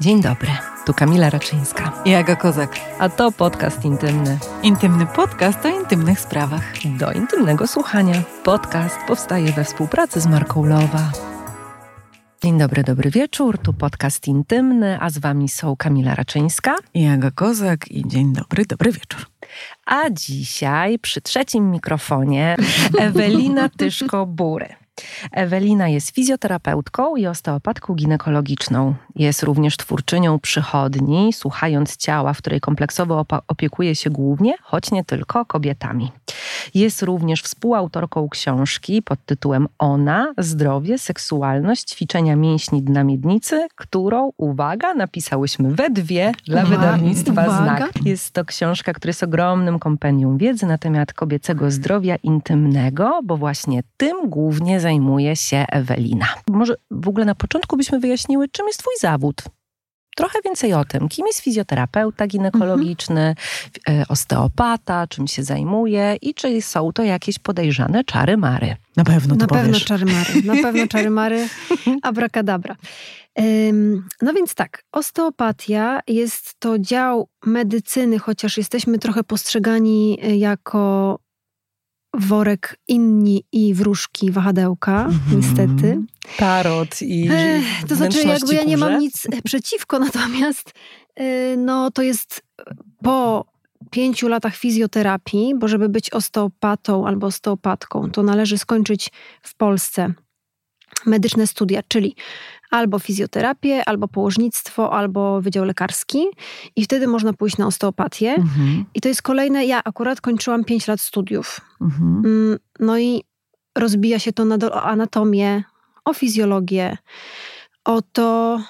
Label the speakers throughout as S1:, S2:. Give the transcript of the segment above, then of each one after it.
S1: Dzień dobry, tu Kamila Raczyńska.
S2: I Aga Kozak.
S1: A to podcast intymny.
S2: Intymny podcast o intymnych sprawach.
S1: Do intymnego słuchania. Podcast powstaje we współpracy z marką Lowa. Dzień dobry, dobry wieczór. Tu podcast intymny, a z wami są Kamila Raczyńska
S2: i Aga Kozak. I dzień dobry, dobry wieczór.
S1: A dzisiaj przy trzecim mikrofonie Ewelina Tyszko-Bury. Ewelina jest fizjoterapeutką i osteopatką ginekologiczną. Jest również twórczynią przychodni, słuchając ciała, w której kompleksowo opiekuje się głównie, choć nie tylko, kobietami. Jest również współautorką książki pod tytułem Ona, zdrowie, seksualność, ćwiczenia mięśni dna miednicy, którą, uwaga, napisałyśmy we dwie dla uwaga, wydawnictwa uwaga. Znak. Jest to książka, która jest ogromnym kompendium wiedzy na temat kobiecego zdrowia intymnego, bo właśnie tym głównie zajmuje się Ewelina. Może w ogóle na początku byśmy wyjaśniły, czym jest Twój zawód? Trochę więcej o tym, kim jest fizjoterapeuta ginekologiczny, mhm. osteopata, czym się zajmuje i czy są to jakieś podejrzane czary-mary.
S2: Na pewno to
S3: Na
S2: powiesz.
S3: pewno czary-mary, na pewno czary-mary, abracadabra. No więc tak, osteopatia jest to dział medycyny, chociaż jesteśmy trochę postrzegani e, jako worek inni i wróżki wahadełka, -hmm. niestety.
S1: Tarot i Ech,
S3: To znaczy jakby ja nie mam nic przeciwko, natomiast y, no to jest po pięciu latach fizjoterapii, bo żeby być osteopatą albo osteopatką, to należy skończyć w Polsce medyczne studia, czyli albo fizjoterapię, albo położnictwo, albo wydział lekarski i wtedy można pójść na osteopatię. Mhm. I to jest kolejne, ja akurat kończyłam 5 lat studiów. Mhm. Mm, no i rozbija się to na o anatomię, o fizjologię, o to,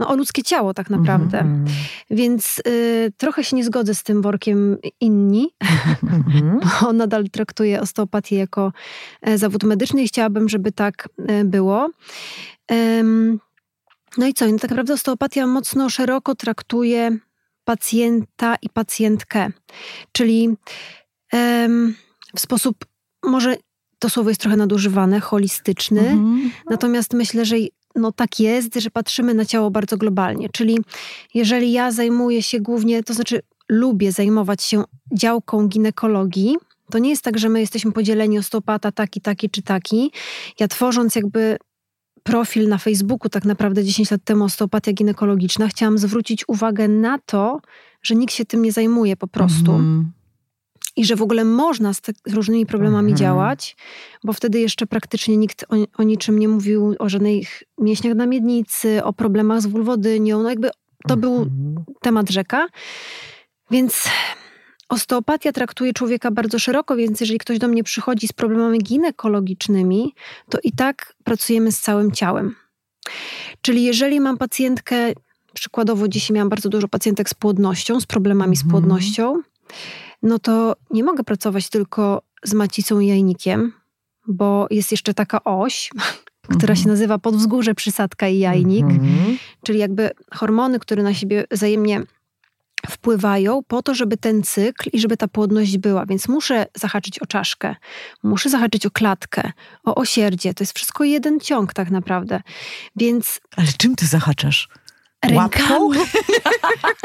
S3: no, o ludzkie ciało tak naprawdę. Mm -hmm. Więc y, trochę się nie zgodzę z tym workiem inni, mm -hmm. bo nadal traktuję osteopatię jako e, zawód medyczny i chciałabym, żeby tak e, było. No i co? No tak naprawdę osteopatia mocno szeroko traktuje pacjenta i pacjentkę, czyli w sposób może to słowo jest trochę nadużywane, holistyczny, mhm. natomiast myślę, że no tak jest, że patrzymy na ciało bardzo globalnie. Czyli jeżeli ja zajmuję się głównie, to znaczy lubię zajmować się działką ginekologii, to nie jest tak, że my jesteśmy podzieleni osteopata taki, taki czy taki. Ja tworząc jakby profil na Facebooku tak naprawdę 10 lat temu osteopatia ginekologiczna, chciałam zwrócić uwagę na to, że nikt się tym nie zajmuje po prostu. Mm. I że w ogóle można z, te, z różnymi problemami mm. działać, bo wtedy jeszcze praktycznie nikt o, o, niczym nie mówił, o żadnych mięśniach na miednicy, o problemach z wulwodynią. No jakby to mm. był mhm. temat rzeka. Więc Osteopatia traktuje człowieka bardzo szeroko, więc jeżeli ktoś do mnie przychodzi z problemami ginekologicznymi, to i tak pracujemy z całym ciałem. Czyli jeżeli mam pacjentkę, przykładowo dzisiaj miałam bardzo dużo pacjentek z płodnością, z problemami z mhm. płodnością, no to nie mogę pracować tylko z macicą i jajnikiem, bo jest jeszcze taka oś, która się mhm. nazywa podwzgórze, przysadka i jajnik, mhm. czyli jakby hormony, które na siebie wzajemnie wpływają po to, żeby ten cykl i żeby ta płodność była. Więc muszę zahaczyć o czaszkę, muszę zahaczyć o klatkę, o osierdzie. To jest wszystko jeden ciąg tak naprawdę. Więc...
S2: Ale czym ty zahaczasz?
S3: Rękami.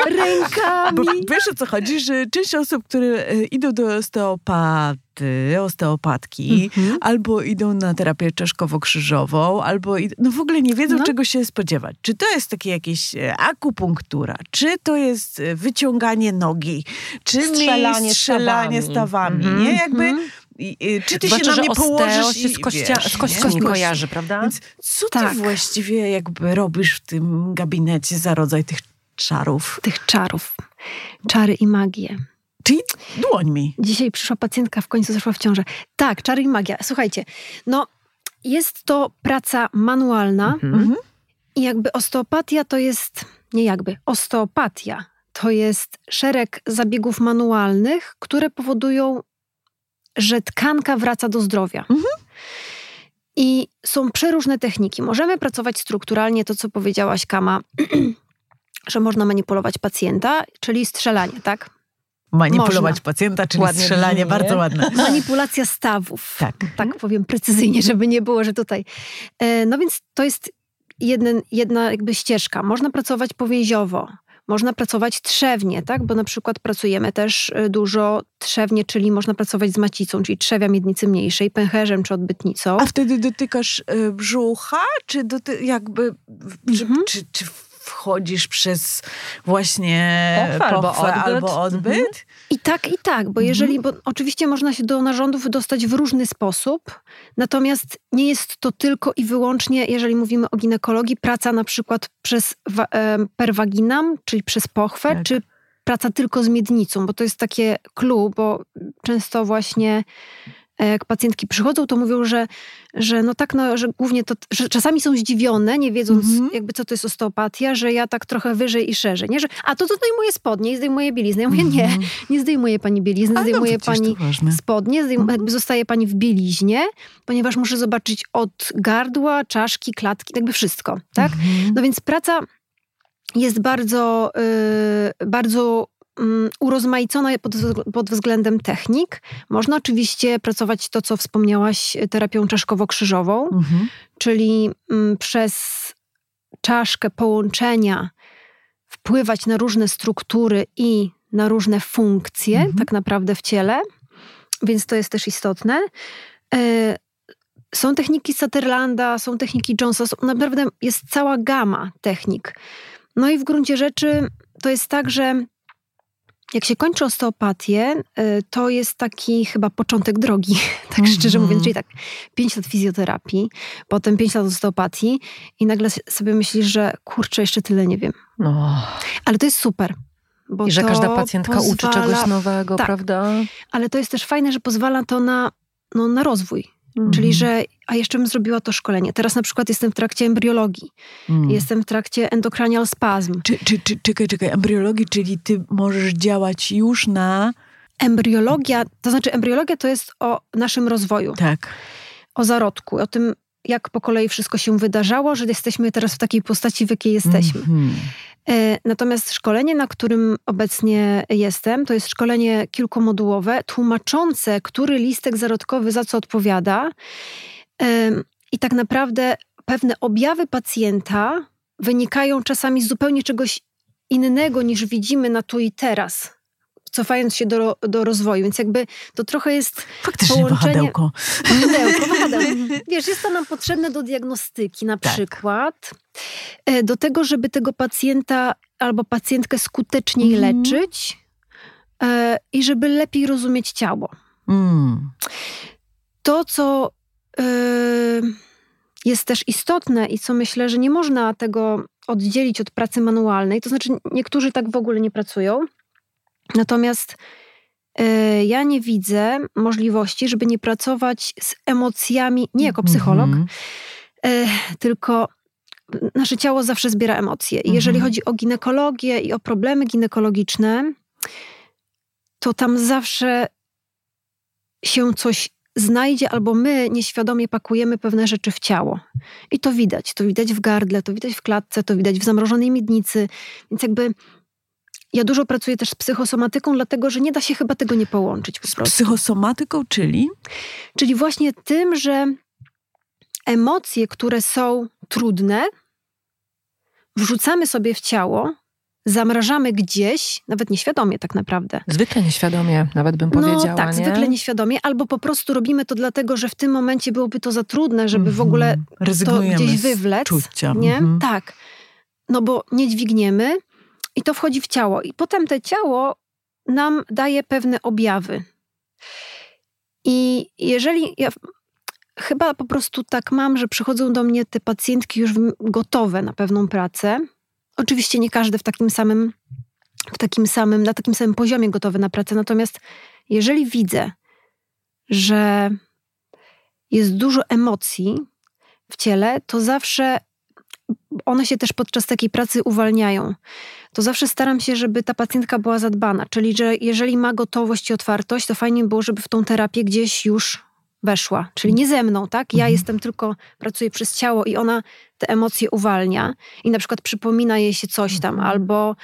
S3: Rękami.
S2: Bo wiesz o co chodzi, że część osób, które e, idą do osteopaty, osteopatki, mm-hmm. albo idą na terapię czaszkowo-krzyżową, albo no w ogóle nie wiedzą, no. czego się spodziewać. Czy to jest takie jakieś e, akupunktura, czy to jest e, wyciąganie nogi, czy
S1: strzelanie, strzelanie stawami, stawami mm-hmm.
S2: nie? Jakby mhm. I, i, czy ty Zwłaszcza, się na mnie położysz
S1: się z, kościa, wiesz, z kojarzy, prawda? Więc
S2: co tak. ty właściwie jakby robisz w tym gabinecie za rodzaj tych czarów?
S3: Tych czarów. Czary i magię.
S2: Czyli dłoń mi.
S3: Dzisiaj przyszła pacjentka, w końcu zeszła w ciążę. Tak, czary i magia. Słuchajcie, no jest to praca manualna mhm. i jakby osteopatia to jest, nie jakby, osteopatia to jest szereg zabiegów manualnych, które powodują że tkanka wraca do zdrowia. Mhm. I są przeróżne techniki. Możemy pracować strukturalnie, to co powiedziałaś, Kama, że można manipulować pacjenta, czyli strzelanie, tak?
S2: Manipulować
S3: można.
S2: pacjenta, czyli ładnie strzelanie, bardzo ładne.
S3: Manipulacja stawów. Tak. Tak powiem precyzyjnie, żeby nie było, że tutaj. E, no więc to jest jeden, jedna jakby ścieżka. Można pracować powięziowo, można pracować trzewnie, tak? Bo na przykład pracujemy też y, dużo trzewnie, czyli można pracować z macicą, czyli trzewia miednicy mniejszej, pęcherzem czy odbytnicą.
S2: A wtedy dotykasz y, brzucha, czy doty jakby, mhm. czy, czy, czy wchodzisz przez właśnie pochwę, albo odbyt. Albo odbyt. Mhm.
S3: I tak, i tak, bo jeżeli, bo oczywiście można się do narządów dostać w różny sposób, natomiast nie jest to tylko i wyłącznie, jeżeli mówimy o ginekologii, praca na przykład przez perwaginam, czyli przez pochwę, tak. czy praca tylko z miednicą, bo to jest takie clue, bo często właśnie E, jak pacjentki przychodzą, to mówią, że, że no tak, no, że głównie to, że czasami są zdziwione, nie wiedząc mm -hmm. jakby co to jest osteopatia, że ja tak trochę wyżej i szerzej, nie? Że, a to, to zdejmuję spodnie i zdejmuję bieliznę. Ja mówię, mm -hmm. nie, mhm. nie zdejmuje pani bielizny, zdejmuje no, pani spodnie, zdejmuje, mm -hmm. jakby zostaje pani w bieliźnie, ponieważ muszę zobaczyć od gardła, czaszki, klatki, jakby wszystko, tak? Mhm. No więc praca jest bardzo, yy, bardzo urozmaicona pod, pod, względem technik. Można oczywiście pracować to, co wspomniałaś, terapią czaszkowo-krzyżową, mhm. czyli um, przez czaszkę połączenia wpływać na różne struktury i na różne funkcje, mhm. tak naprawdę w ciele, więc to jest też istotne. E, są techniki Sutherlanda, są techniki Jonesa, są, naprawdę jest cała gama technik. No i w gruncie rzeczy to jest tak, że jak się kończy osteopatię, y, to jest taki chyba początek drogi, tak mm -hmm. szczerze mówiąc, czyli tak 5 lat fizjoterapii, potem 5 lat osteopatii i nagle sobie myślisz, że kurczę, jeszcze tyle nie wiem. No. Ale to jest super.
S1: I że każda pacjentka pozwala... uczy czegoś nowego, tak. prawda?
S3: Ale to jest też fajne, że pozwala to na, no, na rozwój. Mhm. Czyli, że a jeszcze bym zrobiła to szkolenie. Teraz na przykład jestem w trakcie embryologii. Mm. Jestem w trakcie endocranial spasm.
S2: Czy, czy, czy, czekaj, czekaj. Embryologii, czyli ty możesz działać już na...
S3: Embryologia, to znaczy embryologia to jest o naszym rozwoju.
S2: Tak.
S3: O zarodku, o tym, jak po kolei wszystko się wydarzało, że jesteśmy teraz w takiej postaci, w jakiej jesteśmy. Mm -hmm. E, natomiast szkolenie, na którym obecnie jestem, to jest szkolenie kilkumodułowe, tłumaczące, który listek zarodkowy za co odpowiada. E, I tak naprawdę pewne objawy pacjenta wynikają czasami z zupełnie czegoś innego niż widzimy na tu i teraz cofając się do, do rozwoju. Więc jakby to trochę jest
S2: Faktycznie połączenie... wahadełko.
S3: Wahadełko, wahadełko. Wiesz, jest to nam potrzebne do diagnostyki na tak. przykład. E, do tego, żeby tego pacjenta albo pacjentkę skuteczniej mm. leczyć e, i żeby lepiej rozumieć ciało. Mm. To, co e, jest też istotne i co myślę, że nie można tego oddzielić od pracy manualnej, to znaczy niektórzy tak w ogóle nie pracują, Natomiast y, ja nie widzę możliwości, żeby nie pracować z emocjami, nie jako psycholog, mm -hmm. y, tylko nasze ciało zawsze zbiera emocje. I jeżeli mm -hmm. chodzi o ginekologię i o problemy ginekologiczne, to tam zawsze się coś znajdzie, albo my nieświadomie pakujemy pewne rzeczy w ciało. I to widać. To widać w gardle, to widać w klatce, to widać w zamrożonej miednicy. Więc jakby ja dużo pracuję też z psychosomatyką, dlatego że nie da się chyba tego nie połączyć po prostu.
S2: Z psychosomatyką, czyli?
S3: Czyli właśnie tym, że emocje, które są trudne, wrzucamy sobie w ciało, zamrażamy gdzieś, nawet nieświadomie tak naprawdę.
S1: Zwykle nieświadomie, nawet bym no powiedziała.
S3: No tak,
S1: nie?
S3: zwykle nieświadomie, albo po prostu robimy to dlatego, że w tym momencie byłoby to za trudne, żeby w ogóle to gdzieś wywlec.
S2: Czucia.
S3: Nie? Mm -hmm. Tak. No bo nie dźwigniemy, i to wchodzi w ciało. I potem to ciało nam daje pewne objawy. I jeżeli ja chyba po prostu tak mam, że przychodzą do mnie te pacjentki już gotowe na pewną pracę. Oczywiście nie każdy w takim samym, w takim samym, na takim samym poziomie gotowy na pracę. Natomiast jeżeli widzę, że jest dużo emocji w ciele, to zawsze one się też podczas takiej pracy uwalniają. To zawsze staram się, żeby ta pacjentka była zadbana. Czyli, że jeżeli ma gotowość i otwartość, to fajnie było, żeby w tą terapię gdzieś już weszła. Czyli nie ze mną, tak? Ja mhm. jestem tylko, pracuję przez ciało i ona te emocje uwalnia i na przykład przypomina jej się coś tam, mhm. albo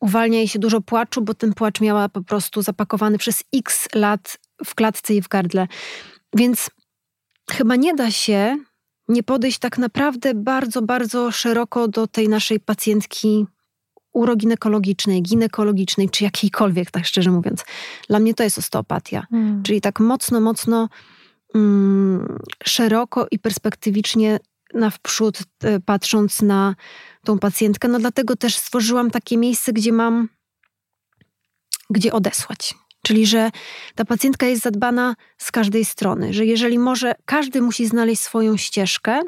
S3: uwalnia jej się dużo płaczu, bo ten płacz miała po prostu zapakowany przez x lat w klatce i w gardle. Więc chyba nie da się nie podejść tak naprawdę bardzo, bardzo szeroko do tej naszej pacjentki uroginekologicznej, ginekologicznej, czy jakiejkolwiek, tak szczerze mówiąc. Dla mnie to jest osteopatia. Hmm. Czyli tak mocno, mocno mm, szeroko i perspektywicznie na wprzód, e, patrząc na tą pacjentkę. No dlatego też stworzyłam takie miejsce, gdzie mam gdzie odesłać. Czyli, że ta pacjentka jest zadbana z każdej strony, że jeżeli może, każdy musi znaleźć swoją ścieżkę.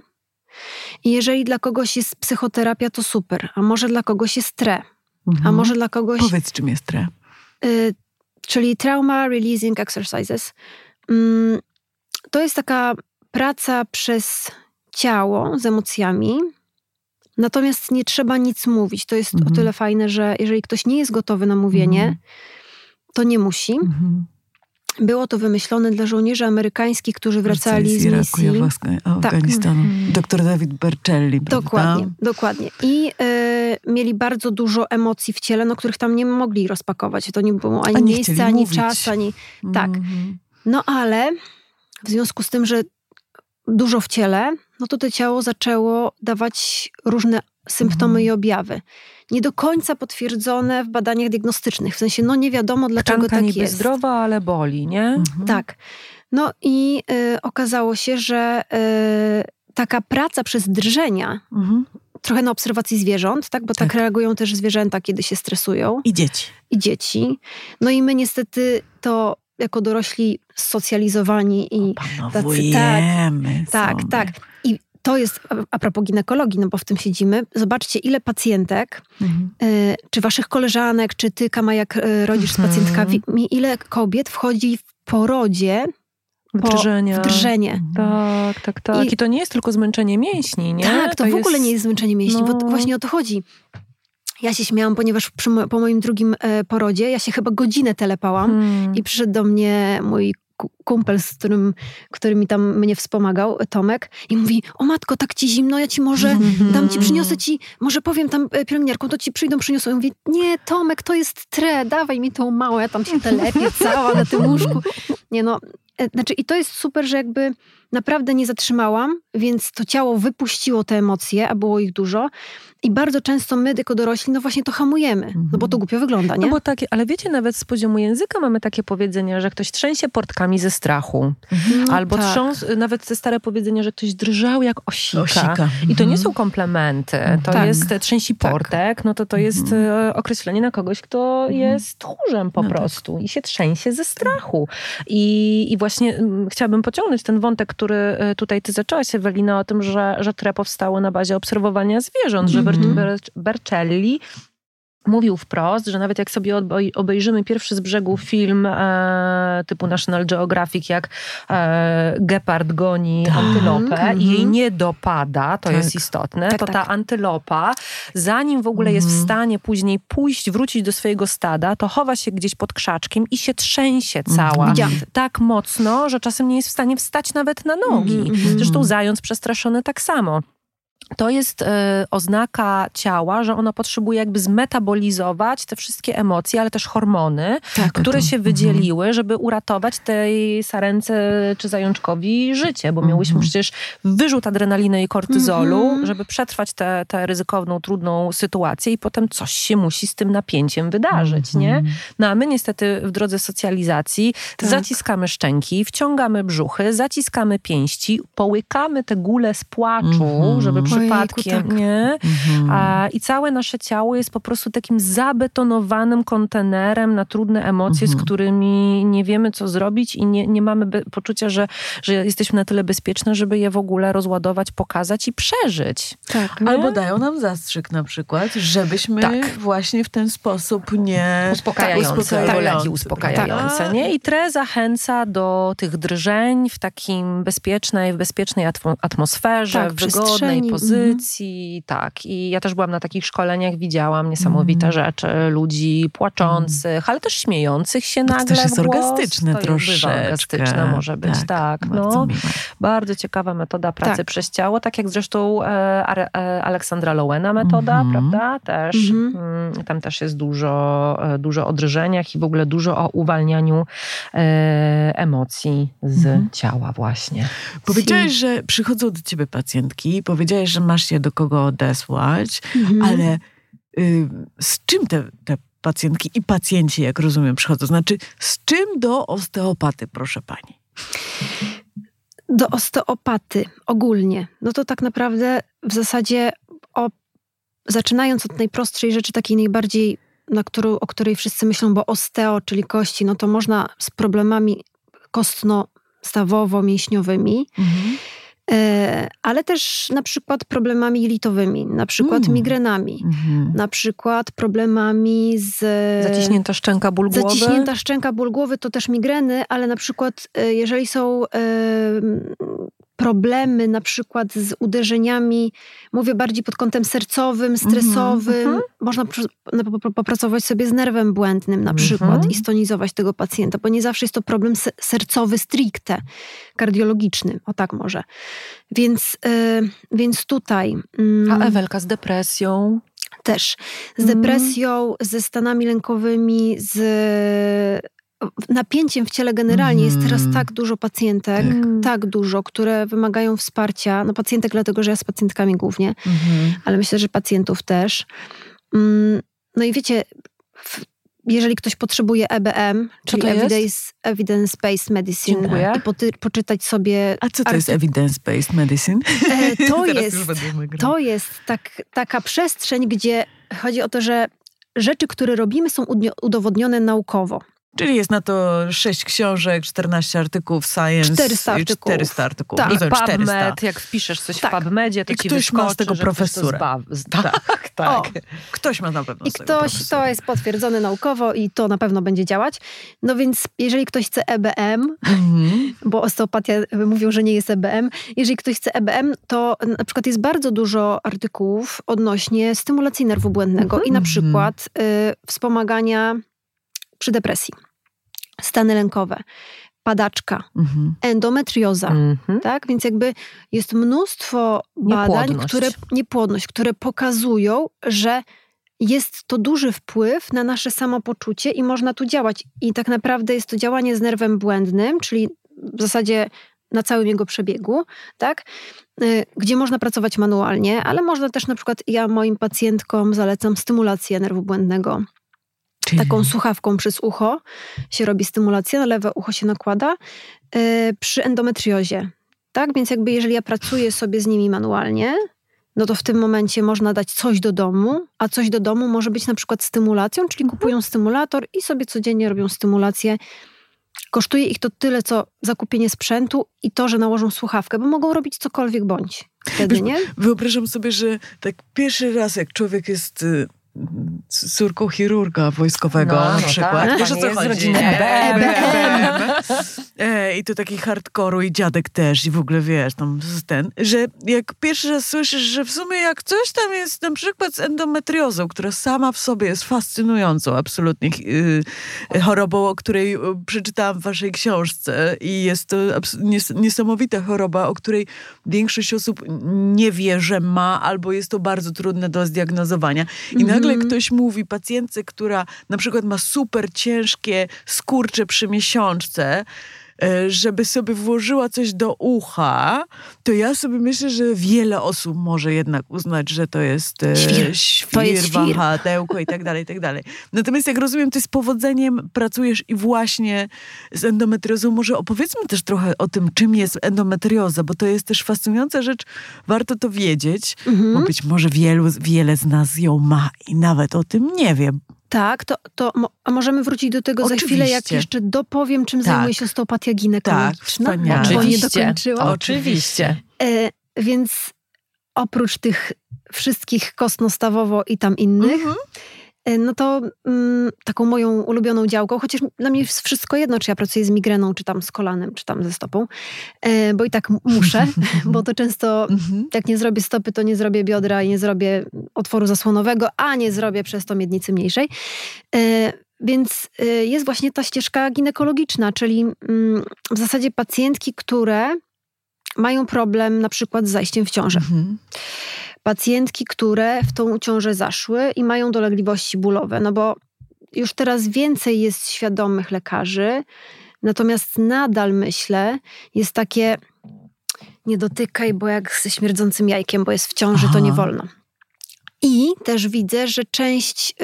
S3: I jeżeli dla kogoś jest psychoterapia, to super, a może dla kogoś jest TRE, mhm. a może dla kogoś.
S2: Powiedz, czym jest TRE.
S3: Y, czyli Trauma Releasing Exercises. Mm, to jest taka praca przez ciało z emocjami, natomiast nie trzeba nic mówić. To jest mhm. o tyle fajne, że jeżeli ktoś nie jest gotowy na mówienie, mhm to nie musi. Mhm. Było to wymyślone dla żołnierzy amerykańskich, którzy wracali z, z misji.
S2: Tak. Afganistanu. Tak. Dr David Bercelli, prawda?
S3: Dokładnie, dokładnie. I y, mieli bardzo dużo emocji w ciele, no, których tam nie mogli rozpakować. To nie było ani miejsce, ani mówić. czas, ani... Tak. Mhm. No ale w związku z tym, że dużo w ciele, no to to ciało zaczęło dawać różne symptomy mhm. i objawy nie do końca potwierdzone w badaniach diagnostycznych. W sensie, no nie wiadomo dlaczego
S1: Tkanka
S3: tak
S1: niby
S3: jest.
S1: zdrowa, ale boli, nie?
S3: Mhm. Tak. No i y, okazało się, że y, taka praca przez drżenia, mhm. trochę na obserwacji zwierząt, tak? bo tak. tak reagują też zwierzęta, kiedy się stresują.
S2: I dzieci.
S3: I dzieci. No i my niestety to jako dorośli socjalizowani i
S2: tacy, tak,
S3: tak, tak. I to jest a propos ginekologii, no bo w tym siedzimy. Zobaczcie, ile pacjentek, mhm. y, czy waszych koleżanek, czy ty, Kama, jak y, rodzisz mhm. z pacjentkami, ile kobiet wchodzi w porodzie
S1: Wdrżenia.
S3: Wdrżenie.
S1: Mhm. Tak, tak, tak. I, I, to nie jest tylko zmęczenie mięśni, nie?
S3: Tak, to, to w jest... ogóle nie jest zmęczenie mięśni, no. bo właśnie o to chodzi. Ja się śmiałam, ponieważ przy, po moim drugim e, porodzie ja się chyba godzinę telepałam hmm. i przyszedł do mnie mój kumpel, z którym, który mi tam mnie wspomagał, Tomek, i mówi, o matko, tak ci zimno, ja ci może dam ci, przyniosę ci, może powiem tam e, pielęgniarką, to ci przyjdą, przyniosą. Ja mówię, nie, Tomek, to jest tre, dawaj mi tą małą, ja tam się telepię cała na tym łóżku. Nie no, e, znaczy i to jest super, że jakby naprawdę nie zatrzymałam, więc to ciało wypuściło te emocje, a było ich dużo. I bardzo często my, jako dorośli, no właśnie to hamujemy, mhm. no bo to głupio wygląda, nie?
S1: No bo takie, ale wiecie, nawet z poziomu języka mamy takie powiedzenia, że ktoś trzęsie portkami ze strachu. Mhm. Albo tak. trząs, nawet te stare powiedzenie, że ktoś drżał jak osika. osika. I to nie mhm. są komplementy. To tak. jest trzęsi tak. portek, no to to jest mhm. E, określenie na kogoś, kto mhm. jest tchórzem po no tak. prostu i się trzęsie ze strachu. I, i właśnie m, chciałabym pociągnąć ten wątek, który e, tutaj ty zaczęłaś, Ewelina, o tym, że, że TRE powstało na bazie obserwowania zwierząt, że mm-hmm. Bercelli mówił wprost, że nawet jak sobie obejrzymy pierwszy z brzegu film e, typu National Geographic, jak e, gepard goni tak. antylopę mm i jej mhm. nie dopada, to tak. jest istotne, tak, to ta tak. antylopa, zanim w ogóle mm jest w mhm. stanie później pójść, wrócić do swojego stada, to chowa się gdzieś pod krzaczkiem i się trzęsie cała. Mm. Tak mocno, że czasem nie jest w stanie wstać nawet na nogi. Mhm, Zresztą zając przestraszony tak samo to jest y, oznaka ciała, że ono potrzebuje jakby zmetabolizować te wszystkie emocje, ale też hormony, tak, które to. się mhm. wydzieliły, żeby uratować tej sarence czy zajączkowi życie, bo miałyśmy mhm. przecież wyrzut adrenaliny i kortyzolu, mhm. żeby przetrwać tę ryzykowną, trudną sytuację i potem coś się musi z tym napięciem wydarzyć, nie? No a my niestety w drodze socjalizacji tak. zaciskamy szczęki, wciągamy brzuchy, zaciskamy pięści, połykamy te gule z płaczu, żeby przypadkiem, tak. nie? Mhm. A, I całe nasze ciało jest po prostu takim zabetonowanym kontenerem na trudne emocje, mhm. z którymi nie wiemy, co zrobić i nie, nie mamy poczucia, że, że jesteśmy na tyle bezpieczne, żeby je w ogóle rozładować, pokazać i przeżyć.
S2: Tak. Nie? Albo dają nam zastrzyk na przykład, żebyśmy tak. właśnie w ten sposób nie...
S1: Uspokajające, tak, uspokajające, uspokajające tak. nie? I tre zachęca do tych drżeń w takim bezpiecznej, w bezpiecznej atmosferze, tak, w wygodnej pozycji pozycji, tak. I ja też byłam na takich szkoleniach, widziałam niesamowite rzeczy, ludzi płaczących, ale też śmiejących się nagle
S2: To też jest
S1: głos.
S2: orgastyczne
S1: To
S2: troszeczkę.
S1: Orgastyczne może być, tak.
S2: Bardzo
S1: no.
S2: miłe.
S1: Bardzo ciekawa metoda pracy
S3: Tak.
S1: przez ciało, tak jak zresztą e, e, Aleksandra Lowena metoda,
S2: Mhm.
S1: prawda? Też.
S3: Mhm.
S1: Mm, Tam też jest dużo, e, dużo o drżeniach i w ogóle dużo o uwalnianiu e, emocji z
S2: Mhm.
S1: ciała właśnie.
S2: Powiedziałeś, że przychodzą do ciebie pacjentki, powiedziałeś, że masz je do kogo odesłać,
S3: Mhm.
S2: ale y, z czym te, te pacjentki i pacjenci, jak rozumiem, przychodzą? Znaczy, z czym do osteopaty, proszę pani?
S3: Do osteopaty ogólnie, no to tak naprawdę w zasadzie o, zaczynając od najprostszej rzeczy, takiej najbardziej, na którą, o której wszyscy myślą, bo osteo, czyli kości, no to można z problemami kostno-stawowo-mięśniowymi, e, ale też na przykład problemami jelitowymi, na przykład
S2: Mm.
S3: migrenami,
S2: Mhm.
S3: na przykład problemami z...
S1: Zaciśnięta szczęka, ból głowy.
S3: Zaciśnięta szczęka, ból głowy to też migreny, ale na przykład e, jeżeli są e, problemy na przykład z uderzeniami, mówię bardziej pod kątem sercowym, stresowym,
S1: mhm.
S3: można pr- na- po- popracować sobie z nerwem błędnym na przykład
S1: Mhm.
S3: i stonizować tego pacjenta, bo nie zawsze jest to problem se- sercowy stricte, kardiologiczny, o tak może. Więc, e, więc tutaj... mm,
S1: A Ewelka z depresją.
S3: też. Z
S1: Mhm.
S3: depresją, ze stanami lękowymi, z napięciem w ciele generalnie. Jest teraz
S2: Mhm.
S3: tak dużo pacjentek,
S1: Tak.
S3: tak dużo, które wymagają wsparcia. No pacjentek dlatego, że ja z pacjentkami głównie,
S2: Mhm.
S3: ale myślę, że pacjentów też. Mm, No i wiecie, jeżeli ktoś potrzebuje EBM, czyli? Evidence, Evidence-Based Medicine
S1: Dziękuję.
S3: i poty, poczytać sobie...
S2: A co to jest evidence-based medicine?
S3: E, To jest
S2: grać.
S3: to jest tak, taka przestrzeń, gdzie chodzi o to, że rzeczy, które robimy, są udowodnione naukowo.
S2: Czyli jest na to sześć książek, 14 artykułów Science
S3: 400
S2: i
S3: artykułów.
S2: 400 artykułów.
S3: Tak.
S1: I
S2: Rozumiem, 400.
S1: PubMed, jak wpiszesz coś
S3: Tak.
S1: w PubMedzie, to
S2: I
S1: ci
S2: ktoś ma z tego
S1: zba- z- Tak, tak.
S3: O,
S2: Ktoś ma na pewno
S3: I ktoś,
S2: profesora.
S3: to jest potwierdzone naukowo i to na pewno będzie działać. No więc jeżeli ktoś chce EBM,
S2: Mhm.
S3: bo osteopatia mówią, że nie jest EBM, jeżeli ktoś chce EBM, to na przykład jest bardzo dużo artykułów odnośnie stymulacji nerwu błędnego i na
S2: Mhm.
S3: przykład y, wspomagania przy depresji. Stany lękowe, padaczka,
S2: Mhm.
S3: endometrioza.
S1: Mhm.
S3: Tak? Więc jakby jest mnóstwo badań,
S1: Niepłodność.
S3: które, niepłodność, które pokazują, że jest to duży wpływ na nasze samopoczucie i można tu działać. I tak naprawdę jest to działanie z nerwem błędnym, czyli w zasadzie na całym jego przebiegu, tak? Y, Gdzie można pracować manualnie, ale można też na przykład, ja moim pacjentkom zalecam stymulację nerwu błędnego
S2: Czyli-
S3: taką słuchawką przez ucho się robi stymulacja, na lewe ucho się nakłada y, przy endometriozie. Tak, więc jakby jeżeli ja pracuję sobie z nimi manualnie, no to w tym momencie można dać coś do domu, a coś do domu może być na przykład stymulacją, czyli kupują stymulator i sobie codziennie robią stymulację. Kosztuje ich to tyle, co zakupienie sprzętu i to, że nałożą słuchawkę, bo mogą robić cokolwiek bądź wtedy, nie?
S2: Wyobrażam sobie, że tak pierwszy raz, jak człowiek jest y, córką chirurga wojskowego
S1: No,
S2: na
S1: no
S2: przykład.
S1: tak,
S2: Wiesz o co chodzi?
S1: rodziny
S2: nie?
S1: EBM.
S2: EBM. E, I to taki hardkoru i dziadek też i w ogóle wiesz, tam ten, że jak pierwszy raz słyszysz, że w sumie jak coś tam jest na przykład z endometriozą, która sama w sobie jest fascynującą absolutnie y, chorobą, o której y, przeczytałam w waszej książce i jest to nies- niesamowita choroba, o której większość osób nie wie, że ma, albo jest to bardzo trudne do zdiagnozowania. I nagle ktoś mówi pacjentce, która na przykład ma super ciężkie skurcze przy miesiączce, żeby sobie włożyła coś do ucha, to ja sobie myślę, że wiele osób może jednak uznać, że to jest e,
S3: Świr.
S2: świr,
S3: To jest świr.
S2: wahadełko i tak dalej, i tak dalej. Natomiast jak rozumiem, ty z powodzeniem pracujesz i właśnie z endometriozą. Może opowiedzmy też trochę o tym, czym jest endometrioza, bo to jest też fascynująca rzecz. Warto to wiedzieć,
S3: Mhm.
S2: bo być może wielu, wiele z nas ją ma i nawet o tym nie wie.
S3: Tak, to, to a możemy wrócić do tego za chwilę, jak
S2: Oczywiście.
S3: jeszcze dopowiem, czym
S2: Tak.
S3: zajmuje się osteopatia ginekologiczna.
S2: Tak, wspaniale.
S3: Bo nie
S1: Oczywiście.
S3: dokończyłam.
S1: Oczywiście.
S3: E, więc oprócz tych wszystkich kostno-stawowo i tam innych,
S2: Mhm.
S3: E, no to mm, taką moją ulubioną działką, chociaż dla mnie jest wszystko jedno, czy ja pracuję z migreną, czy tam z kolanem, czy tam ze stopą, e, bo i tak muszę, bo to często mhm. jak nie zrobię stopy, to nie zrobię biodra i nie zrobię otworu zasłonowego, a nie zrobię przez to miednicy mniejszej. E, więc jest właśnie ta ścieżka ginekologiczna, czyli mm, w zasadzie pacjentki, które mają problem na przykład z zajściem w ciążę. Mhm pacjentki, które w tą ciążę zaszły i mają dolegliwości bólowe, no bo już teraz więcej jest świadomych lekarzy, natomiast nadal myślę, jest takie nie dotykaj, bo jak ze śmierdzącym jajkiem, bo jest w ciąży, Aha. to nie wolno. I też widzę, że część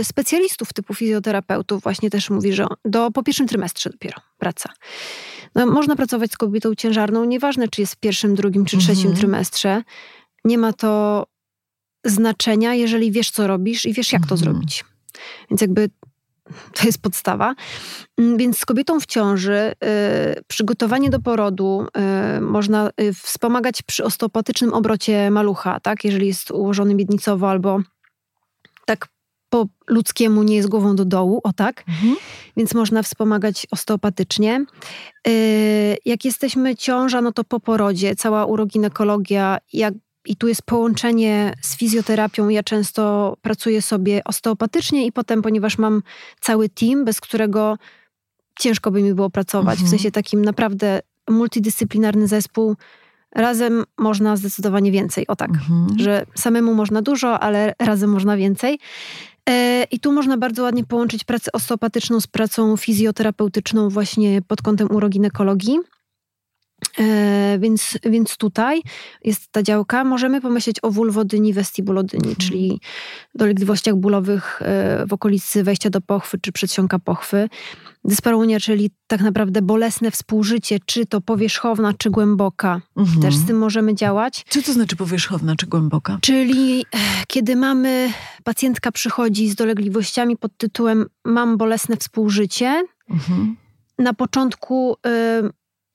S3: y, specjalistów typu fizjoterapeutów właśnie też mówi, że do, po pierwszym trymestrze dopiero praca. No, można pracować z kobietą ciężarną, nieważne czy jest w pierwszym, drugim czy trzecim mhm. trymestrze nie ma to znaczenia, jeżeli wiesz, co robisz i wiesz, jak to mhm. zrobić. Więc jakby to jest podstawa. Mm, więc z kobietą w ciąży y, przygotowanie do porodu y, można y, wspomagać przy osteopatycznym obrocie malucha, tak? Jeżeli jest ułożony miednicowo albo tak po ludzkiemu nie jest głową do dołu, o tak. Mhm. Więc można wspomagać osteopatycznie. Y, jak jesteśmy ciąża, no to po porodzie cała uroginekologia, jak i tu jest połączenie z fizjoterapią. Ja często pracuję sobie osteopatycznie i potem, ponieważ mam cały team, bez którego ciężko by mi było pracować, mhm. w sensie takim naprawdę multidyscyplinarny zespół, razem można zdecydowanie więcej. O tak, mhm. że samemu można dużo, ale razem można więcej. E, I tu można bardzo ładnie połączyć pracę osteopatyczną z pracą fizjoterapeutyczną właśnie pod kątem uroginekologii. E, więc, więc tutaj jest ta działka. Możemy pomyśleć o wulwodyni, vestibulodyni, mhm. czyli dolegliwościach bólowych e, w okolicy wejścia do pochwy czy przedsionka pochwy. Dysparunia, czyli tak naprawdę bolesne współżycie, czy to powierzchowna, czy głęboka. Mhm. Też z tym możemy działać.
S2: Co to znaczy powierzchowna, czy głęboka?
S3: Czyli e, kiedy mamy, pacjentka przychodzi z dolegliwościami pod tytułem mam bolesne współżycie, mhm. na początku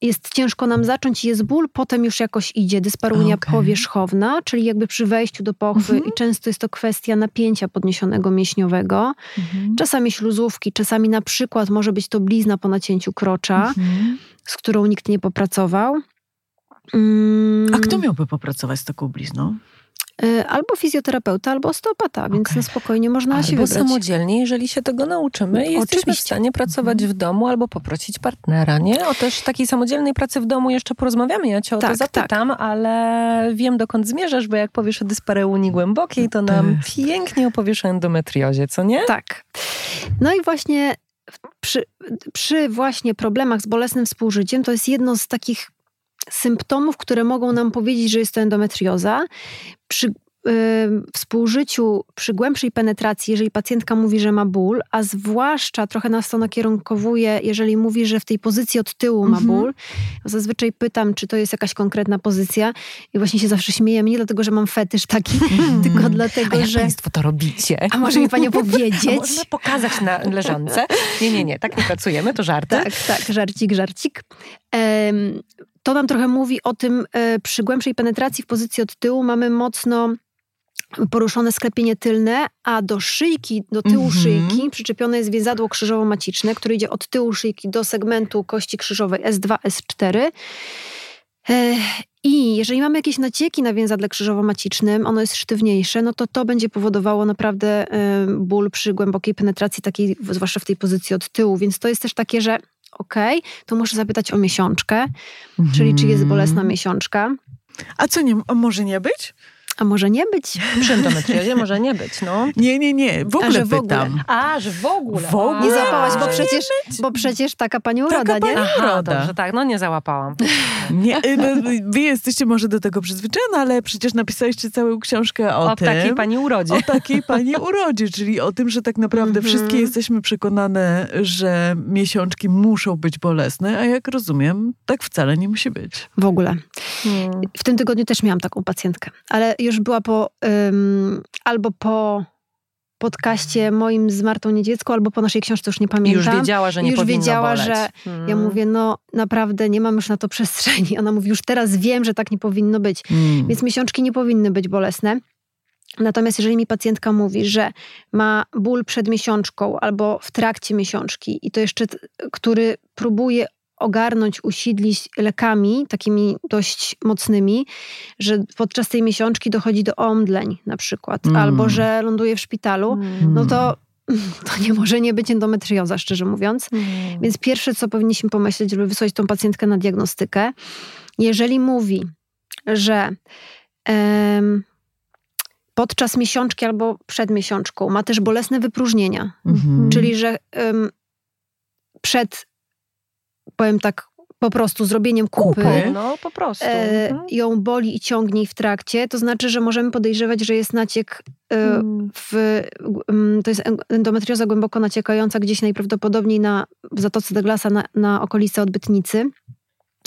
S3: jest ciężko nam zacząć, jest ból, potem już jakoś idzie dysparunia okay. powierzchowna, czyli jakby przy wejściu do pochwy mm -hmm. i często jest to kwestia napięcia podniesionego mięśniowego, mm -hmm. czasami śluzówki, czasami na przykład może być to blizna po nacięciu krocza, mm -hmm. z którą nikt nie popracował.
S2: Mm. A kto miałby popracować z taką blizną?
S3: Y, albo fizjoterapeuta, albo osteopata, więc okay. na spokojnie można albo się wybrać.
S1: samodzielnie, jeżeli się tego nauczymy i jesteśmy w stanie pracować mhm. w domu albo poprosić partnera, nie? O też takiej samodzielnej pracy w domu jeszcze porozmawiamy, ja cię o tak, to zapytam, tak. ale wiem dokąd zmierzasz, bo jak powiesz o dyspareunii głębokiej, to nam pięknie opowiesz o endometriozie, co nie?
S3: Tak. No i właśnie przy, przy właśnie problemach z bolesnym współżyciem, to jest jedno z takich symptomów, które mogą nam powiedzieć, że jest to endometrioza. Przy współżyciu, przy głębszej penetracji, jeżeli pacjentka mówi, że ma ból, a zwłaszcza trochę nas to nakierunkowuje, jeżeli mówi, że w tej pozycji od tyłu ma mhm. ból, zazwyczaj pytam, czy to jest jakaś konkretna pozycja i właśnie się zawsze śmieję, nie dlatego, że mam fetysz taki, mm. tylko dlatego,
S1: a jak
S3: że...
S1: państwo to robicie?
S3: A może mi pani opowiedzieć?
S1: można pokazać na leżące? Nie, nie, nie, tak nie pracujemy, to żarty.
S3: Tak, tak, żarcik, żarcik. Um, to nam trochę mówi o tym, e, przy głębszej penetracji w pozycji od tyłu mamy mocno poruszone sklepienie tylne, a do szyjki, do tyłu mm -hmm. szyjki przyczepione jest więzadło krzyżowo-maciczne, które idzie od tyłu szyjki do segmentu kości krzyżowej S2, S4. E, I jeżeli mamy jakieś nacieki na więzadle krzyżowo-macicznym, ono jest sztywniejsze, no to to będzie powodowało naprawdę e, ból przy głębokiej penetracji, takiej, zwłaszcza w tej pozycji od tyłu. Więc to jest też takie, że ok, to muszę zapytać o miesiączkę, -hmm. czyli czy jest bolesna miesiączka.
S2: A co nie, może nie być?
S3: A może nie być?
S1: Przy endometriozie może nie być, no.
S2: Nie, nie, nie. W ogóle A, że w ogóle.
S1: A, że w ogóle.
S2: W ogóle?
S3: Nie załapałaś, bo przecież, bo przecież taka pani uroda, taka
S2: nie? Pani
S1: Aha, dobrze, tak, no nie załapałam.
S2: Nie, y, no, wy jesteście może do tego przyzwyczajone, ale przecież napisaliście całą książkę o,
S1: o
S2: tym.
S1: O takiej pani urodzie.
S2: O takiej pani urodzie, czyli o tym, że tak naprawdę mm -hmm. wszystkie jesteśmy przekonane, że miesiączki muszą być bolesne, a jak rozumiem, tak wcale nie musi być.
S3: W ogóle. Hmm. W tym tygodniu też miałam taką pacjentkę, ale już była po albo po podcaście moim z Martą Niedziecką, albo po naszej książce, już nie pamiętam.
S1: Już wiedziała, że nie
S3: już
S1: powinno
S3: wiedziała,
S1: boleć.
S3: że hmm. ja mówię, no naprawdę nie mam już na to przestrzeni. Ona mówi, już teraz wiem, że tak nie powinno być. Hmm. Więc miesiączki nie powinny być bolesne. Natomiast jeżeli mi pacjentka mówi, że ma ból przed miesiączką albo w trakcie miesiączki i to jeszcze, który próbuje ogarnąć, usidlić lekami, takimi dość mocnymi, że podczas tej miesiączki dochodzi do omdleń na przykład, mm. albo że ląduje w szpitalu, mm. no to to nie może nie być endometrioza, szczerze mówiąc. Mm. Więc pierwsze, co powinniśmy pomyśleć, żeby wysłać tą pacjentkę na diagnostykę, jeżeli mówi, że um, podczas miesiączki albo przed miesiączką ma też bolesne wypróżnienia, mm-hmm. czyli że um, przed powiem tak, po prostu zrobieniem kupy, kupy
S1: no po prostu. E,
S3: mhm. ją boli i ciągnie w trakcie, to znaczy, że możemy podejrzewać, że jest naciek e, mm. w, to jest endometrioza głęboko naciekająca gdzieś najprawdopodobniej na, w Zatoce Douglasa na, na okolice odbytnicy.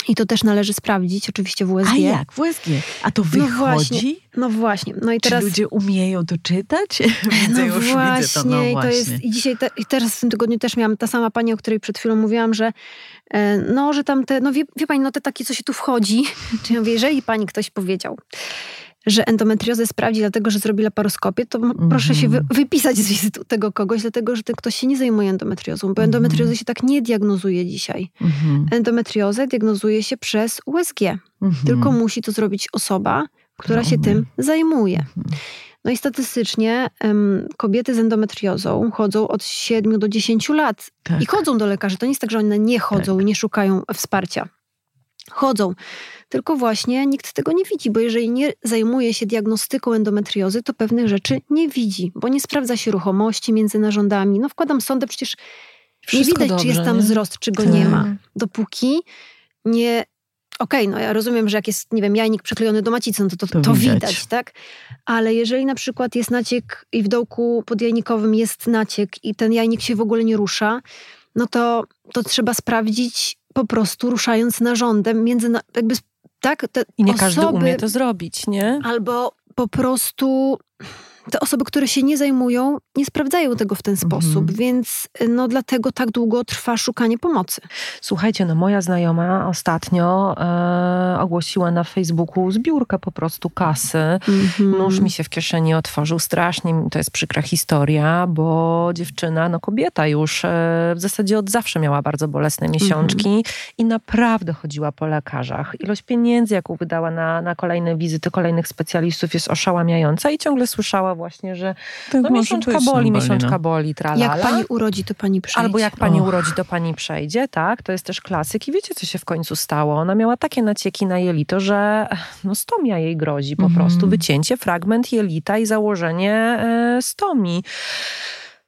S3: I to też należy sprawdzić, oczywiście w USG.
S2: A jak? W USG? A to wychodzi?
S3: No właśnie. No właśnie. No i teraz...
S2: Czy ludzie umieją to czytać?
S3: Widzę, no już właśnie, widzę to. No i to jest... I dzisiaj, te, i teraz w tym tygodniu też miałam ta sama pani, o której przed chwilą mówiłam, że e, no, że tam te, no wie, wie pani, no te takie, co się tu wchodzi. Czyli ja mówię, jeżeli pani ktoś powiedział, że endometriozę sprawdzi, dlatego że zrobi laparoskopię, to proszę się wy, wypisać z wizyty tego kogoś, dlatego że ten ktoś się nie zajmuje endometriozą, bo -hmm. endometriozy się tak nie diagnozuje dzisiaj. -hmm. Endometriozę diagnozuje się przez USG. Mhm. Tylko musi to zrobić osoba, która się tym zajmuje. Mhm. No i statystycznie um, kobiety z endometriozą chodzą od 7 do 10 lat tak. i chodzą do lekarzy. To nie jest tak, że one nie chodzą tak. i nie szukają wsparcia. Chodzą. Tylko właśnie nikt tego nie widzi, bo jeżeli nie zajmuje się diagnostyką endometriozy, to pewnych rzeczy nie widzi, bo nie sprawdza się ruchomości między narządami. No wkładam sondę, przecież Wszystko nie widać, dobrze, czy jest tam nie? wzrost, czy go tak. nie ma. Dopóki nie okej, okay, no ja rozumiem, że jak jest, nie wiem, jajnik przyklejony do macicy, no to to, to, to widać. widać. tak? Ale jeżeli na przykład jest naciek i w dołku podjajnikowym jest naciek i ten jajnik się w ogóle nie rusza, no to, to trzeba sprawdzić po prostu ruszając narządem między, jakby tak?
S1: Te I nie osoby, każdy umie to zrobić, nie?
S3: Albo po prostu te osoby, które się nie zajmują, nie sprawdzają tego w ten mhm. sposób, więc no dlatego tak długo trwa szukanie pomocy.
S1: Słuchajcie, no moja znajoma ostatnio e, ogłosiła na Facebooku zbiórkę po prostu kasy. Mhm. Nóż mi się w kieszeni otworzył strasznie, to jest przykra historia, bo dziewczyna, no kobieta już e, w zasadzie od zawsze miała bardzo bolesne miesiączki mhm. i naprawdę chodziła po lekarzach. Ilość pieniędzy, jaką wydała na, na kolejne wizyty kolejnych specjalistów jest oszałamiająca i ciągle słyszała właśnie, że tak no, miesiączka boli, miesiączka no. boli, tralala.
S3: Jak pani urodzi, to pani przejdzie.
S1: Albo jak pani Och. urodzi, to pani przejdzie, tak? To jest też klasyk. I wiecie, co się w końcu stało? Ona miała takie nacieki na jelito, że no, stomia jej grozi po mhm. prostu. Wycięcie, fragment jelita i założenie e, stomii.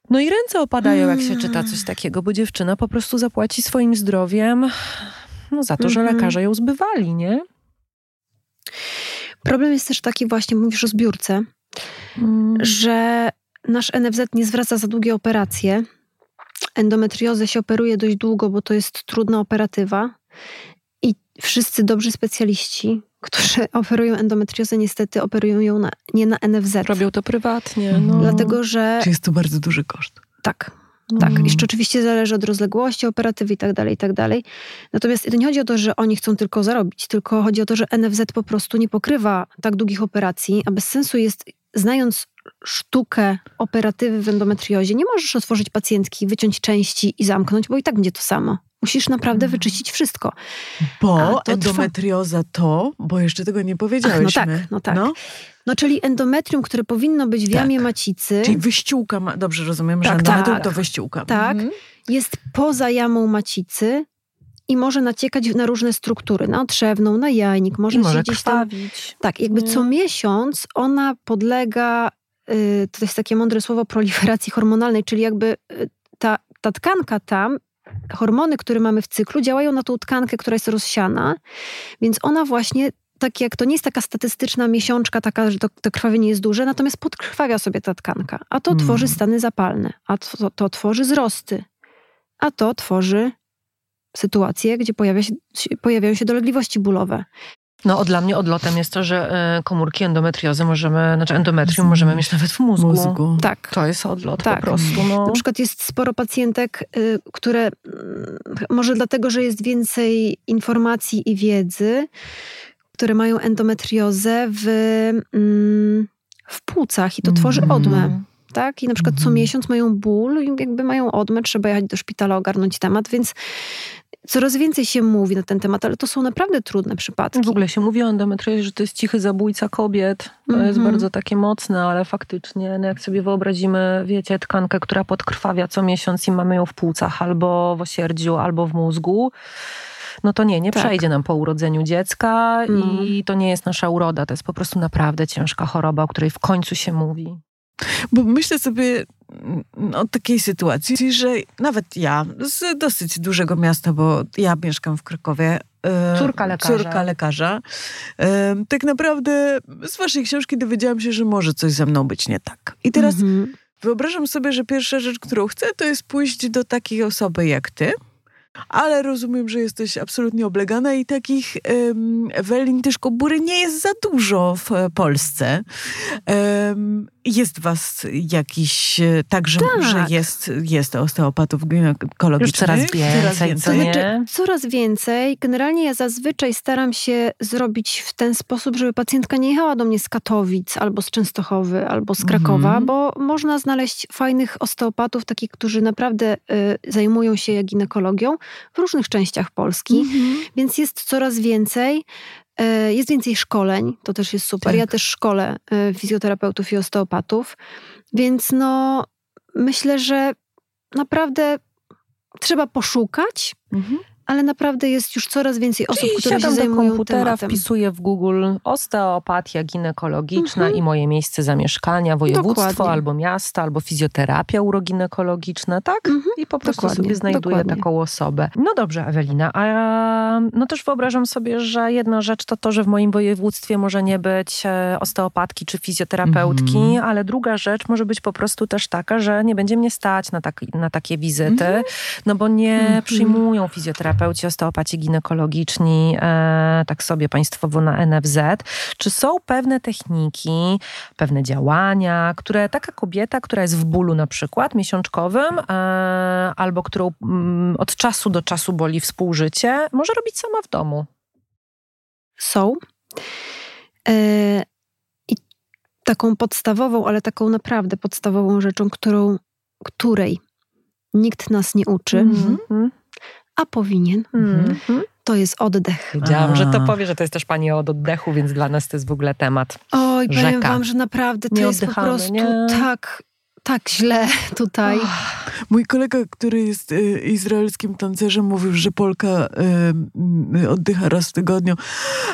S1: No i ręce opadają, jak się czyta coś takiego, bo dziewczyna po prostu zapłaci swoim zdrowiem no, za to, że mhm. lekarze ją zbywali, nie?
S3: Problem jest też taki właśnie, mówisz o zbiórce, mm. że nasz NFZ nie zwraca za długie operacje. Endometriozę się operuje dość długo, bo to jest trudna operatywa. I wszyscy dobrzy specjaliści, którzy operują endometriozę, niestety operują ją na, nie na NFZ.
S1: Robią to prywatnie.
S3: No. Dlatego, że...
S2: Czy jest to bardzo duży koszt.
S3: Tak. Tak, mm. jeszcze oczywiście zależy od rozległości operatywy i tak dalej, i tak dalej. Natomiast to nie chodzi o to, że oni chcą tylko zarobić, tylko chodzi o to, że NFZ po prostu nie pokrywa tak długich operacji, a bez sensu jest, znając sztukę operatywy w endometriozie, nie możesz otworzyć pacjentki, wyciąć części i zamknąć, bo i tak będzie to samo. Musisz naprawdę mm. wyczyścić wszystko.
S2: Bo endometrioza to, bo jeszcze tego nie powiedziałyśmy.
S3: Ach, no tak, no tak. No? no? czyli endometrium, które powinno być w jamie tak. macicy.
S2: Czyli wyściółka, ma, dobrze rozumiem, że tak, endometrium tak. to wyściółka.
S3: Tak, mhm. jest poza jamą macicy i może naciekać na różne struktury, na trzewną, na jajnik, może,
S1: I może gdzieś tam.
S3: Tak, jakby co miesiąc ona podlega, y, to jest takie mądre słowo, proliferacji hormonalnej, czyli jakby y, ta, ta tkanka tam hormony, które mamy w cyklu, działają na tą tkankę, która jest rozsiana, więc ona właśnie tak jak to nie jest taka statystyczna miesiączka, taka, że to, to krwawienie jest duże, natomiast podkrwawia sobie ta tkanka, a to hmm. tworzy stany zapalne, a to, to tworzy wzrosty, a to tworzy sytuacje, gdzie pojawia się, pojawiają się dolegliwości bólowe.
S1: No, dla mnie odlotem jest to, że e, komórki endometriozy możemy, znaczy endometrium możemy mieć nawet w mózgu. mózgu.
S3: Tak.
S1: To jest odlot tak. po prostu. No.
S3: Na przykład jest sporo pacjentek, y, które mm, może dlatego, że jest więcej informacji i wiedzy, które mają endometriozę w, mm, w płucach i to tworzy
S1: Mhm.
S3: odmę. Tak? I na przykład co
S2: Mhm.
S3: miesiąc mają ból, i jakby mają odmę, trzeba jechać do szpitala, ogarnąć temat, więc coraz więcej się mówi na ten temat, ale to są naprawdę trudne przypadki.
S1: W ogóle się mówi o endometriozie, że to jest cichy zabójca kobiet. To jest
S3: Mhm.
S1: bardzo takie mocne, ale faktycznie, no jak sobie wyobrazimy, wiecie, tkankę, która podkrwawia co miesiąc i mamy ją w płucach, albo w osierdziu, albo w mózgu, no to nie, nie
S3: Tak.
S1: przejdzie nam po urodzeniu dziecka i
S3: Mhm.
S1: to nie jest nasza uroda. To jest po prostu naprawdę ciężka choroba, o której w końcu się mówi.
S2: Bo myślę sobie mm, o takiej sytuacji, że nawet ja z dosyć dużego miasta, bo ja mieszkam w Krakowie. e,
S1: Córka lekarza.
S2: Córka lekarza. E, Tak naprawdę z waszej książki dowiedziałam się, że może coś ze mną być nie tak. I teraz
S3: Mhm.
S2: wyobrażam sobie, że pierwsza rzecz, którą chcę, to jest pójść do takiej osoby jak ty. Ale rozumiem, że jesteś absolutnie oblegana i takich um, Ewelin Tyszko-Bury nie jest za dużo w Polsce. Em, jest was jakiś, e, także,
S3: Tak.
S2: że jest, jest osteopatów ginekologicznych.
S1: Już coraz więcej,
S2: Coraz
S1: co
S2: więcej.
S1: nie?
S3: Znaczy, coraz więcej. Generalnie ja zazwyczaj staram się zrobić w ten sposób, żeby pacjentka nie jechała do mnie z Katowic, albo z Częstochowy, albo z Krakowa,
S2: Mhm.
S3: bo można znaleźć fajnych osteopatów, takich, którzy naprawdę y, zajmują się ginekologią w różnych częściach Polski.
S2: Mhm.
S3: Więc jest coraz więcej. E, Jest więcej szkoleń, to też jest super.
S2: Tak.
S3: Ja też szkolę e, fizjoterapeutów i osteopatów, więc no myślę, że naprawdę trzeba poszukać,
S2: Mhm.
S3: Ale naprawdę jest już coraz więcej osób,
S1: Czyli
S3: które się
S1: siadam do
S3: zajmują
S1: komputera,
S3: tematem.
S1: wpisuję w Google osteopatia ginekologiczna
S3: Mhm.
S1: i moje miejsce zamieszkania, województwo
S3: Dokładnie.
S1: albo miasto, albo fizjoterapia uroginekologiczna, tak?
S3: Mhm.
S1: I po prostu
S3: Dokładnie,
S1: sobie znajduję
S3: dokładnie.
S1: taką osobę. No dobrze, Ewelina, a no też wyobrażam sobie, że jedna rzecz to to, że w moim województwie może nie być e, osteopatki czy fizjoterapeutki,
S2: Mhm.
S1: ale druga rzecz może być po prostu też taka, że nie będzie mnie stać na, tak, na takie wizyty,
S2: Mhm.
S1: no bo nie
S3: Mhm.
S1: przyjmują fizjoterapeuci, osteopaci ginekologiczni e, tak sobie państwowo na NFZ. Czy są pewne techniki, pewne działania, które taka kobieta, która jest w bólu na przykład miesiączkowym, e, albo którą mm, od czasu do czasu boli współżycie, może robić sama w domu?
S3: Są. E, I taką podstawową, ale taką naprawdę podstawową rzeczą, którą, której nikt nas nie uczy,
S1: Mhm.
S3: A powinien,
S1: Mhm.
S3: to jest oddech.
S1: Wiedziałam, że to
S2: A.
S1: powie, że to jest też pani od oddechu, więc dla nas to jest w ogóle temat.
S3: Oj, powiem
S1: Rzeka.
S3: wam, że naprawdę to
S1: Nie
S3: jest po prostu
S1: nie?
S3: tak, tak źle tutaj.
S2: Mój kolega, który jest y, izraelskim tancerzem, mówił, że Polka y, y, oddycha raz w tygodniu,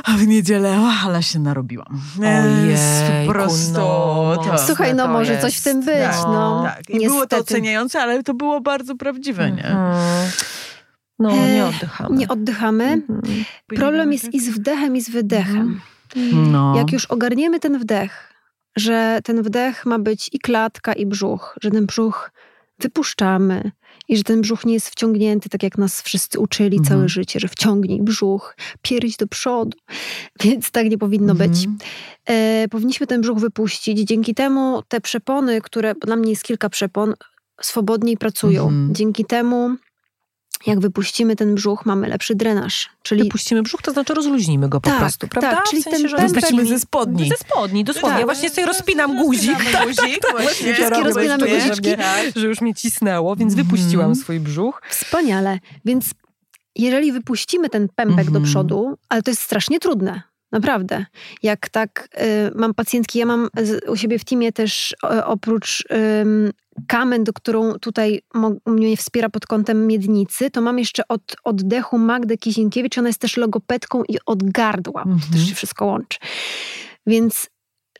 S2: a w niedzielę, o, ale się narobiłam. Jest
S1: Ojejku,
S2: po prostu.
S1: no, mocne
S3: Słuchaj, no
S1: to
S3: może
S1: jest.
S3: coś w tym być,
S1: Tak,
S3: no.
S2: Tak, i było to oceniające, ale to było bardzo prawdziwe, nie?
S1: Mhm. No,
S3: E,
S1: nie oddychamy.
S3: Nie oddychamy.
S1: Mhm.
S3: Problem jest i z wdechem, i z wydechem.
S2: No.
S3: Jak już ogarniemy ten wdech, że ten wdech ma być i klatka, i brzuch, że ten brzuch wypuszczamy i że ten brzuch nie jest wciągnięty, tak jak nas wszyscy uczyli
S2: Mhm.
S3: całe życie, że wciągnij brzuch, pierś do przodu. Więc tak nie powinno być.
S2: Mhm.
S3: E, powinniśmy ten brzuch wypuścić. Dzięki temu te przepony, które, bo dla mnie jest kilka przepon, swobodniej pracują.
S2: Mhm.
S3: Dzięki temu, jak wypuścimy ten brzuch, mamy lepszy drenaż. Czyli
S1: Wypuścimy brzuch, to znaczy rozluźnimy go po
S3: Tak,
S1: prostu, prawda?
S3: tak, czyli
S1: w sensie,
S3: ten pępek-
S2: ze spodni.
S1: Ze spodni, dosłownie.
S3: Tak.
S1: Ja właśnie sobie rozpinam guzik.
S2: Rozpinamy guzik, właśnie.
S1: Właśnie
S3: Wszystkie rozpinamy guziczki.
S1: Że już mnie cisnęło, więc
S2: Mhm.
S1: wypuściłam swój brzuch.
S3: Wspaniale. Więc jeżeli wypuścimy ten pępek do
S2: Mhm.
S3: przodu, ale to jest strasznie trudne. Naprawdę. Jak tak y, mam pacjentki, ja mam z, u siebie w teamie też y, oprócz ym, kamen, do którą tutaj mnie wspiera pod kątem miednicy, to mam jeszcze od oddechu Magdę Kizinkiewicz, ona jest też logopedką i od gardła. To
S2: Mhm.
S3: też się wszystko łączy. Więc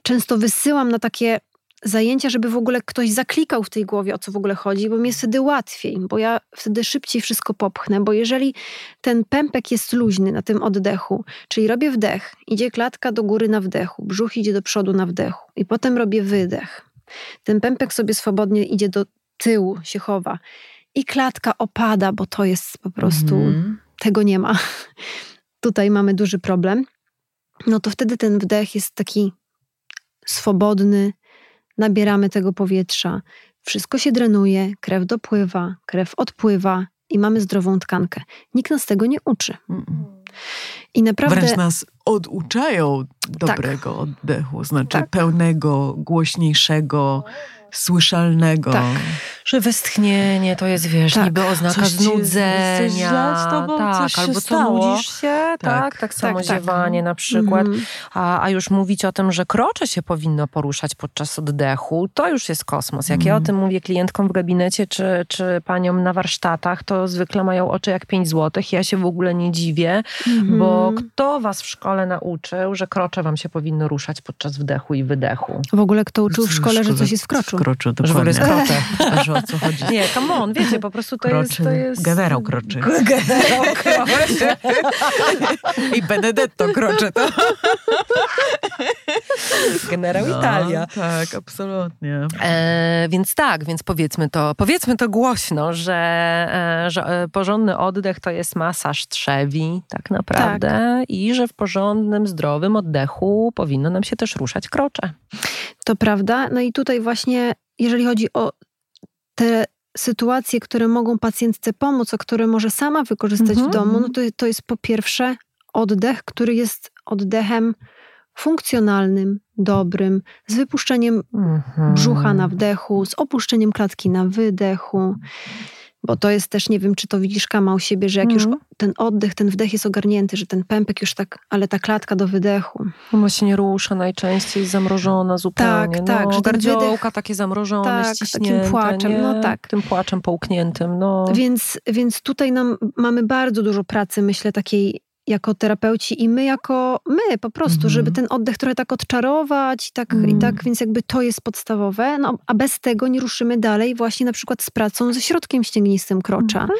S3: często wysyłam na takie zajęcia, żeby w ogóle ktoś zaklikał w tej głowie, o co w ogóle chodzi, bo mi jest wtedy łatwiej, bo ja wtedy szybciej wszystko popchnę, bo jeżeli ten pępek jest luźny na tym oddechu, czyli robię wdech, idzie klatka do góry na wdechu, brzuch idzie do przodu na wdechu i potem robię wydech. Ten pępek sobie swobodnie idzie do tyłu, się chowa i klatka opada, bo to jest po prostu
S2: Mhm.
S3: tego nie ma. Tutaj mamy duży problem. No to wtedy ten wdech jest taki swobodny, nabieramy tego powietrza, wszystko się drenuje, krew dopływa, krew odpływa i mamy zdrową tkankę. Nikt nas tego nie uczy. I naprawdę...
S2: Wręcz nas oduczają dobrego tak. oddechu, znaczy tak. pełnego, głośniejszego, słyszalnego.
S1: Tak. Że westchnienie to jest, wiesz, tak. niby oznaka coś znudzenia.
S2: Ci, z tobą, tak,
S1: albo
S2: co
S1: nudzisz się, tak, tak, tak samo tak, tak. ziewanie na przykład. Mm. A, a już mówić o tym, że krocze się powinno poruszać podczas oddechu, to już jest kosmos. Jak mm. ja o mm. tym mówię klientkom w gabinecie, czy, czy paniom na warsztatach, to zwykle mają oczy jak 5 złotych. Ja się w ogóle nie dziwię, mm. bo kto was w szkole nauczył, że krocze wam się powinno ruszać podczas wdechu i wydechu?
S3: W ogóle kto uczył w szkole, że coś jest w kroczu?
S2: W kroczu,
S1: dokładnie.
S2: Jest że o co chodzi.
S1: Nie, come on, wiecie, po prostu to kroczy. jest... To jest...
S2: Generał kroczy.
S1: Generał kroczy.
S2: I Benedetto kroczy to.
S1: Generał no, Italia.
S2: Tak, absolutnie.
S1: E, więc tak, więc powiedzmy to, powiedzmy to głośno, że, e, że e, porządny oddech to jest masaż trzewi tak naprawdę tak. i że w porządnym, zdrowym oddechu powinno nam się też ruszać krocze.
S3: To prawda. No i tutaj właśnie, jeżeli chodzi o te sytuacje, które mogą pacjentce pomóc, a które może sama wykorzystać mhm. w domu, no to, to jest po pierwsze oddech, który jest oddechem funkcjonalnym, dobrym, z wypuszczeniem mhm. brzucha na wdechu, z opuszczeniem klatki na wydechu. Bo to jest też, nie wiem, czy to widzisz Kama u siebie, że jak już mhm. ten oddech, ten wdech jest ogarnięty, że ten pępek już tak, ale ta klatka do wydechu.
S1: Ona się nie rusza najczęściej, zamrożona zupełnie. Tak, no, tak. Że gardziołka wydech, takie zamrożone, tak,
S3: takim płaczem,
S1: nie?
S3: no tak.
S1: Tym płaczem połkniętym, no.
S3: Więc, więc tutaj nam, mamy bardzo dużo pracy, myślę, takiej jako terapeuci i my jako my po prostu, mm. żeby ten oddech trochę tak odczarować i tak, mm. i mhm. tak, więc jakby to jest podstawowe, no, a bez tego nie ruszymy dalej właśnie na przykład z pracą ze środkiem ścięgnistym krocza. Mm.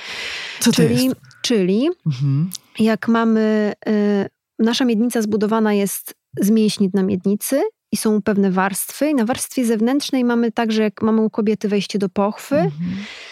S2: Co
S3: czyli,
S2: to jest?
S3: Czyli mm. jak mamy, y, nasza miednica zbudowana jest z mięśni na miednicy i są pewne warstwy i na warstwie zewnętrznej mamy także, jak mamy u kobiety wejście do pochwy, -hmm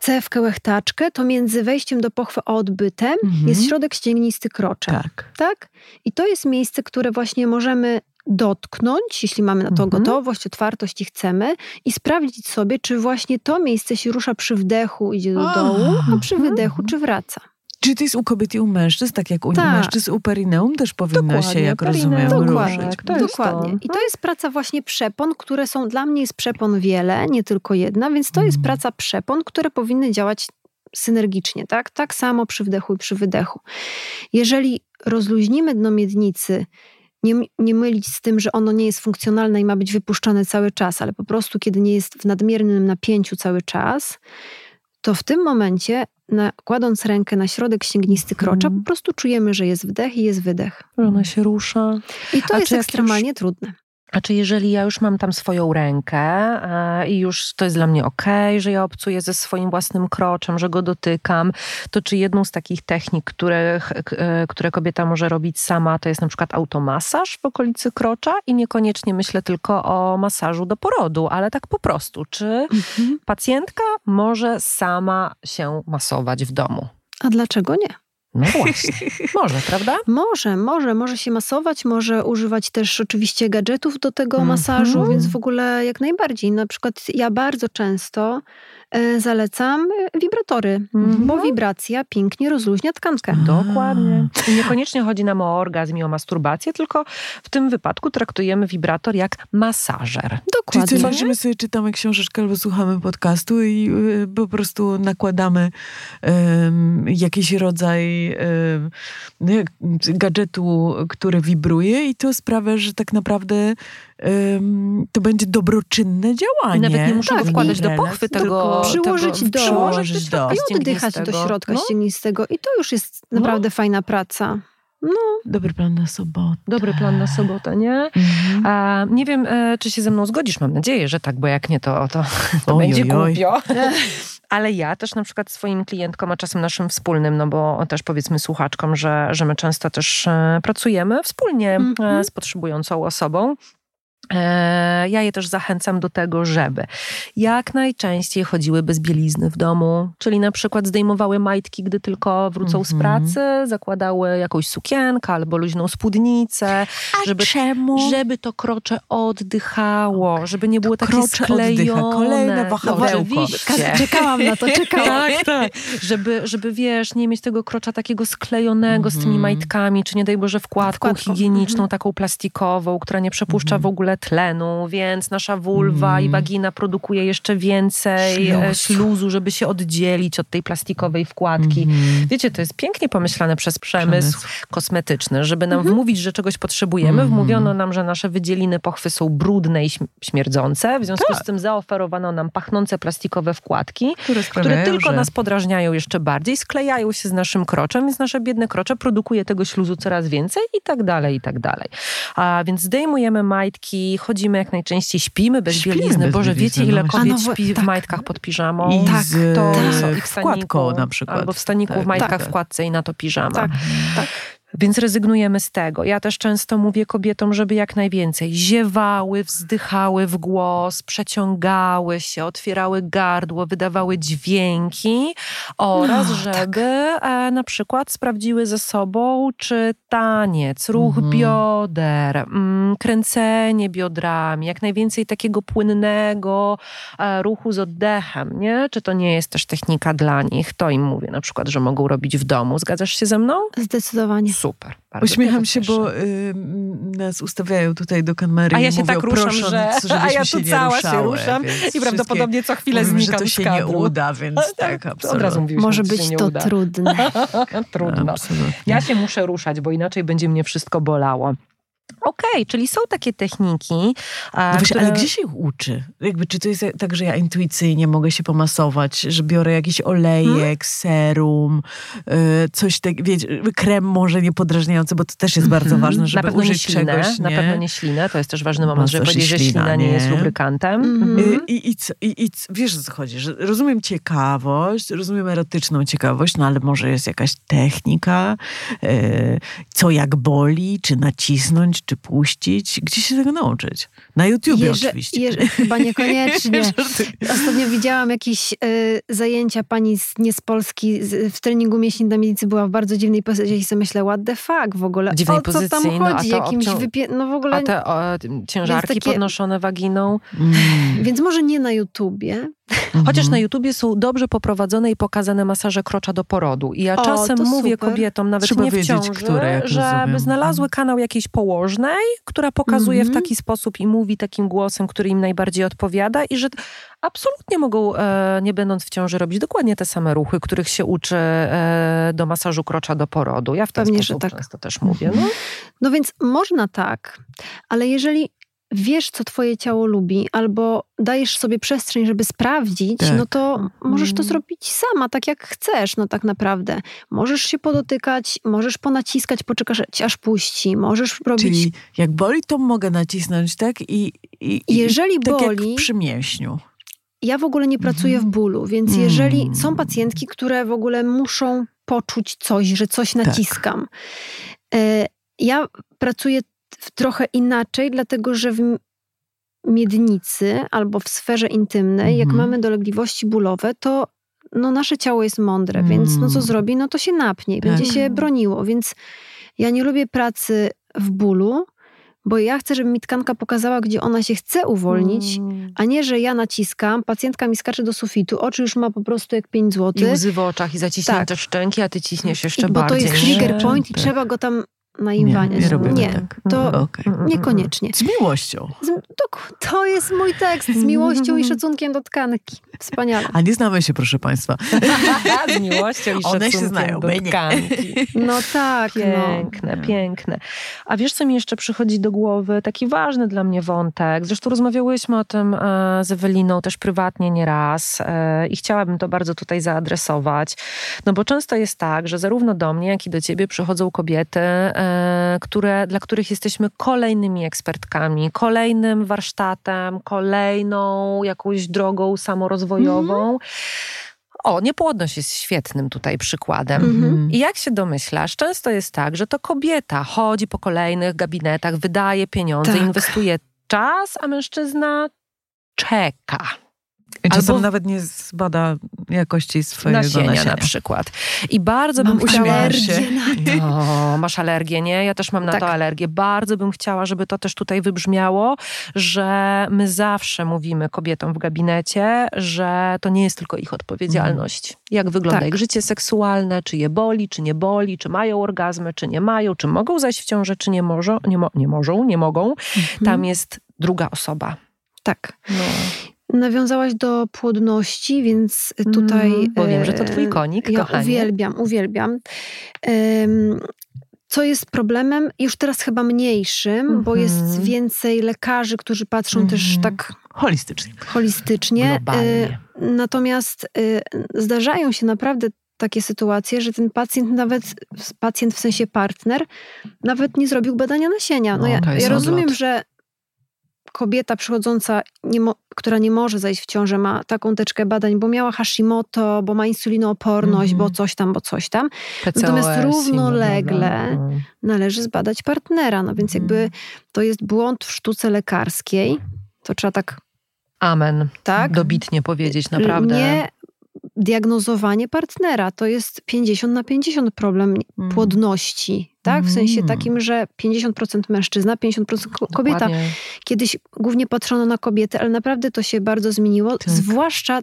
S3: cewkę, łechtaczkę, to między wejściem do pochwy a odbytem mhm. jest środek ścięgnisty krocza.
S2: Tak.
S3: tak. I to jest miejsce, które właśnie możemy dotknąć, jeśli mamy na to mhm. gotowość, otwartość i chcemy, i sprawdzić sobie, czy właśnie to miejsce się rusza przy wdechu, idzie do dołu, a przy wydechu, czy wraca.
S2: Czy to jest u kobiet i u mężczyzn, tak jak u tak. mężczyzn, u perineum też powinno dokładnie, się, jak rozumiem,
S3: dokładnie, ruszyć. To dokładnie. I to jest praca właśnie przepon, które są, dla mnie jest przepon wiele, nie tylko jedna, więc to jest mm. praca przepon, które powinny działać synergicznie, tak? Tak samo przy wdechu i przy wydechu. Jeżeli rozluźnimy dno miednicy, nie, nie mylić z tym, że ono nie jest funkcjonalne i ma być wypuszczane cały czas, ale po prostu kiedy nie jest w nadmiernym napięciu cały czas, to w tym momencie nakładąc rękę na środek ścięgnisty krocza, hmm. po prostu czujemy, że jest wdech i jest wydech.
S1: Ona się rusza.
S3: I to A jest ekstremalnie już... trudne.
S1: A czy jeżeli ja już mam tam swoją rękę i już to jest dla mnie ok, że ja obcuję ze swoim własnym kroczem, że go dotykam, to czy jedną z takich technik, które, które kobieta może robić sama, to jest na przykład automasaż w okolicy krocza i niekoniecznie myślę tylko o masażu do porodu, ale tak po prostu. Czy mhm. pacjentka może sama się masować w domu?
S3: A dlaczego nie?
S1: No właśnie, może, prawda?
S3: Może, może, może się masować, może używać też oczywiście gadżetów do tego mm -hmm. masażu, więc w ogóle jak najbardziej. Na przykład ja bardzo często zalecam e, wibratory, mm-hmm. bo wibracja pięknie rozluźnia tkankę.
S1: Dokładnie. I niekoniecznie chodzi nam o orgazm i o masturbację, tylko w tym wypadku traktujemy wibrator jak masażer.
S3: Dokładnie.
S2: Czyli co, sobie czytamy książeczkę albo słuchamy podcastu i y, po prostu nakładamy jakiś rodzaj gadżetu, który wibruje i to sprawia, że tak naprawdę to będzie dobroczynne działanie.
S1: Nawet nie muszę tak, wkładać do pochwy tego.
S3: Przyłożyć
S1: tego,
S3: do,
S1: przyłożyć do,
S3: i oddychać do środka no. ścięgnistego. I to już jest no. naprawdę no. fajna praca. No.
S2: Dobry plan na sobotę.
S1: Dobry plan na sobotę, nie? Mhm. A, nie wiem, e, czy się ze mną zgodzisz. Mam nadzieję, że tak, bo jak nie, to, to, to oj, będzie oj, głupio. Ale ja też na przykład swoim klientkom, a czasem naszym wspólnym, no bo też powiedzmy słuchaczkom, że, że my często też e, pracujemy wspólnie mm -hmm. z potrzebującą osobą E, ja je też zachęcam do tego, żeby jak najczęściej chodziły bez bielizny w domu, czyli na przykład zdejmowały majtki, gdy tylko wrócą mm -hmm. z mhm. pracy, zakładały jakąś sukienkę albo luźną spódnicę,
S2: A żeby, czemu?
S1: żeby to krocze oddychało, żeby nie było to takie sklejone.
S2: Oddycha. Kolejne wahadełko.
S3: Czekałam na to, czekałam.
S1: tak, tak. Żeby, żeby, wiesz, nie mieć tego krocza takiego sklejonego mm -hmm. z tymi mhm. majtkami, czy nie daj Boże wkładką, wkładką. higieniczną, mm -hmm. taką plastikową, która nie przepuszcza w ogóle tlenu, więc nasza vulwa mm. i wagina produkuje jeszcze więcej Śluz. E, śluzu, żeby się oddzielić od tej plastikowej wkładki. Mm. Wiecie, to jest pięknie pomyślane przez przemysł, przemysł. kosmetyczny, żeby nam mm. wmówić, że czegoś potrzebujemy. Mm. Wmówiono nam, że nasze wydzieliny pochwy są brudne i śmierdzące, w związku tak. z tym zaoferowano nam pachnące plastikowe wkładki, które, które tylko że... nas podrażniają jeszcze bardziej, sklejają się z naszym kroczem, więc nasze biedne krocze produkuje tego śluzu coraz więcej i tak dalej, i tak dalej. A więc zdejmujemy majtki, chodzimy jak najczęściej, śpimy bez śpimy bielizny. Bez Boże, bielizny, wiecie ile no kobiet no, śpi tak. w majtkach pod piżamą?
S2: I tak, z, to tak. w staniku, na przykład.
S1: Albo w staniku tak, w majtkach tak. w kładce i na to piżama. Tak, tak. Więc rezygnujemy z tego. Ja też często mówię kobietom, żeby jak najwięcej ziewały, wzdychały w głos, przeciągały się, otwierały gardło, wydawały dźwięki oraz no, tak. żeby tak. na przykład sprawdziły ze sobą, czy taniec, ruch mhm. bioder, mm, kręcenie biodrami, jak najwięcej takiego płynnego e, ruchu z oddechem, nie? Czy to nie jest też technika dla nich? To im mówię na przykład, że mogą robić w domu. Zgadzasz się ze mną?
S3: Zdecydowanie.
S1: Super.
S2: Uśmiecham się, bo y, nas ustawiają tutaj do kamery.
S1: A ja
S2: się
S1: mówią, tak ruszam, że
S2: a ja
S1: tu cała się ruszam i prawdopodobnie co chwilę znikam
S2: że to się nie uda, więc tak, absolutnie. Od razu
S3: Może być to
S1: uda.
S3: trudne.
S1: Trudno. Absolutnie. Ja się muszę ruszać, bo inaczej będzie mnie wszystko bolało. Okej, okay, czyli są takie techniki.
S2: No wiesz, które... Ale gdzie się ich uczy? Jakby, czy to jest tak, że ja intuicyjnie mogę się pomasować, że biorę jakiś olejek, hmm? serum, y, coś tak, wiecie, krem może niepodrażniający, bo to też jest bardzo hmm. ważne, żeby
S1: na pewno
S2: użyć
S1: nie ślinę,
S2: czegoś. Nie?
S1: Na pewno nie ślinę, to jest też ważny moment, żeby powiedzieć, że ślina nie, nie jest lubrykantem.
S2: Mm. I, i, i, I, wiesz o co chodzi, że rozumiem ciekawość, rozumiem erotyczną ciekawość, no ale może jest jakaś technika, y, co jak boli, czy nacisnąć, czy puścić? Gdzie się tego nauczyć? Na YouTubie Jeże, oczywiście.
S3: Jeże, chyba niekoniecznie. Ostatnio widziałam jakieś y, zajęcia pani z, nie z Polski z, w treningu mięśni dla milicji była w bardzo dziwnej pozycji i sobie myślę, what the fuck w ogóle?
S1: Dziwnej
S3: o co
S1: pozycji,
S3: tam
S1: no,
S3: chodzi? Jakimś wypie... no w ogóle...
S1: A te o, ciężarki takie... podnoszone waginą?
S3: Mm. Więc może nie na YouTubie,
S1: Mhm. Chociaż na YouTubie są dobrze poprowadzone i pokazane masaże krocza do porodu. I ja o, czasem mówię super. kobietom, nawet
S2: Trzeba
S1: nie
S2: w ciąży,
S1: które, żeby znalazły kanał jakiejś położnej, która pokazuje w mhm. taki sposób i mówi takim głosem, który im najbardziej odpowiada i że absolutnie mogą, e, nie będąc w ciąży, robić dokładnie te same ruchy, których się uczy e, do masażu krocza do porodu. Ja w ten Pewnie, sposób że tak. często też mówię. No.
S3: no więc można tak, ale jeżeli wiesz, co twoje ciało lubi, albo dajesz sobie przestrzeń, żeby sprawdzić, tak. no to możesz to mm. zrobić sama, tak jak chcesz, no tak naprawdę. Możesz się podotykać, możesz ponaciskać, poczekać, aż puści, możesz robić...
S2: Czyli jak boli, to mogę nacisnąć, tak? I, i,
S3: jeżeli
S2: i tak
S3: boli...
S2: Jak przy mięśniu.
S3: Ja w ogóle nie pracuję w mhm. bólu, więc jeżeli mm. są pacjentki, które w ogóle muszą poczuć coś, że coś tak. naciskam. Tak. Ja pracuję trochę inaczej, dlatego że w miednicy albo w sferze intymnej, jak mhm. mamy dolegliwości bólowe, to no, nasze ciało jest mądre, więc no co mm. zrobi? No to się napnie i tak. będzie się broniło. Więc ja nie lubię pracy w bólu, bo ja chcę, żeby mi tkanka pokazała, gdzie ona się chce uwolnić, mm. a nie, że ja naciskam, pacjentka mi skacze do sufitu, oczy już ma po prostu jak 5 zł.
S1: I łzy w oczach i zaciśnięte tak. szczęki, a ty ciśniesz jeszcze
S3: I,
S1: bardziej.
S3: Bo to jest trigger point tak. i trzeba go tam na inwanie. Nie, nie, nie tak. to mhm. okay. niekoniecznie.
S2: Z miłością. Z,
S3: to, to jest mój tekst. Z miłością i szacunkiem do tkanki. Wspaniale.
S2: A nie znamy się, proszę Państwa.
S1: z miłością i
S2: One się znają,
S1: do tkanki.
S3: No tak.
S1: No. Piękne, no. piękne. A wiesz, co mi jeszcze przychodzi do głowy? Taki ważny dla mnie wątek. Zresztą rozmawiałyśmy o tym e, z Eweliną też prywatnie nieraz e, i chciałabym to bardzo tutaj zaadresować. No bo często jest tak, że zarówno do mnie, jak i do ciebie przychodzą kobiety, e, które, dla których jesteśmy kolejnymi ekspertkami, kolejnym warsztatem, kolejną jakąś drogą samorozwojową. Mm -hmm. O, niepłodność jest świetnym tutaj przykładem. Mm -hmm. I jak się domyślasz, często jest tak, że to kobieta chodzi po kolejnych gabinetach, wydaje pieniądze, tak. inwestuje czas, a mężczyzna czeka.
S2: I czasem Albo nawet nie zbada jakości swojego nasienia. nasienia.
S1: na przykład. I bardzo
S3: mam
S1: bym chciała...
S3: alergię
S1: no, masz alergię, nie? Ja też mam na tak. to alergię. Bardzo bym chciała, żeby to też tutaj wybrzmiało, że my zawsze mówimy kobietom w gabinecie, że to nie jest tylko ich odpowiedzialność. Mm. Jak wygląda tak. ich życie seksualne, czy je boli, czy nie boli, czy mają orgazmy, czy nie mają, czy mogą zajść w ciążę, czy nie, może, nie, mo nie możą, nie mogą. -hmm. Tam jest druga osoba.
S3: Tak. No. Nawiązałaś do płodności, więc tutaj. Mm,
S1: bo wiem, że to twój konik.
S3: Ja
S1: kochanie.
S3: uwielbiam, uwielbiam. Co jest problemem, już teraz chyba mniejszym, mm -hmm. bo jest mhm. więcej lekarzy, którzy patrzą mm -hmm. też mhm. tak
S2: holistycznie.
S3: Holistycznie.
S1: Globalnie.
S3: Natomiast y, zdarzają się naprawdę takie sytuacje, że ten pacjent nawet, pacjent w sensie partner, nawet nie zrobił badania nasienia. No, no ja, ja rozumiem, że kobieta przychodząca, nie która nie może zajść w ciążę, ma taką teczkę badań, bo miała Hashimoto, bo ma insulinooporność, mm. bo coś tam, bo coś tam.
S1: PCOS,
S3: Natomiast równolegle mm. należy zbadać partnera. No więc jakby mhm. to jest błąd w sztuce lekarskiej. To trzeba tak
S1: Amen. Tak? Dobitnie powiedzieć, naprawdę.
S3: Nie diagnozowanie partnera to jest 50 na 50 problem mm. płodności, tak? W sensie mm. takim, że 50% mężczyzna, 50% kobieta. Dokładnie. Kiedyś głównie patrzono na kobiety, ale naprawdę to się bardzo zmieniło, tak. zwłaszcza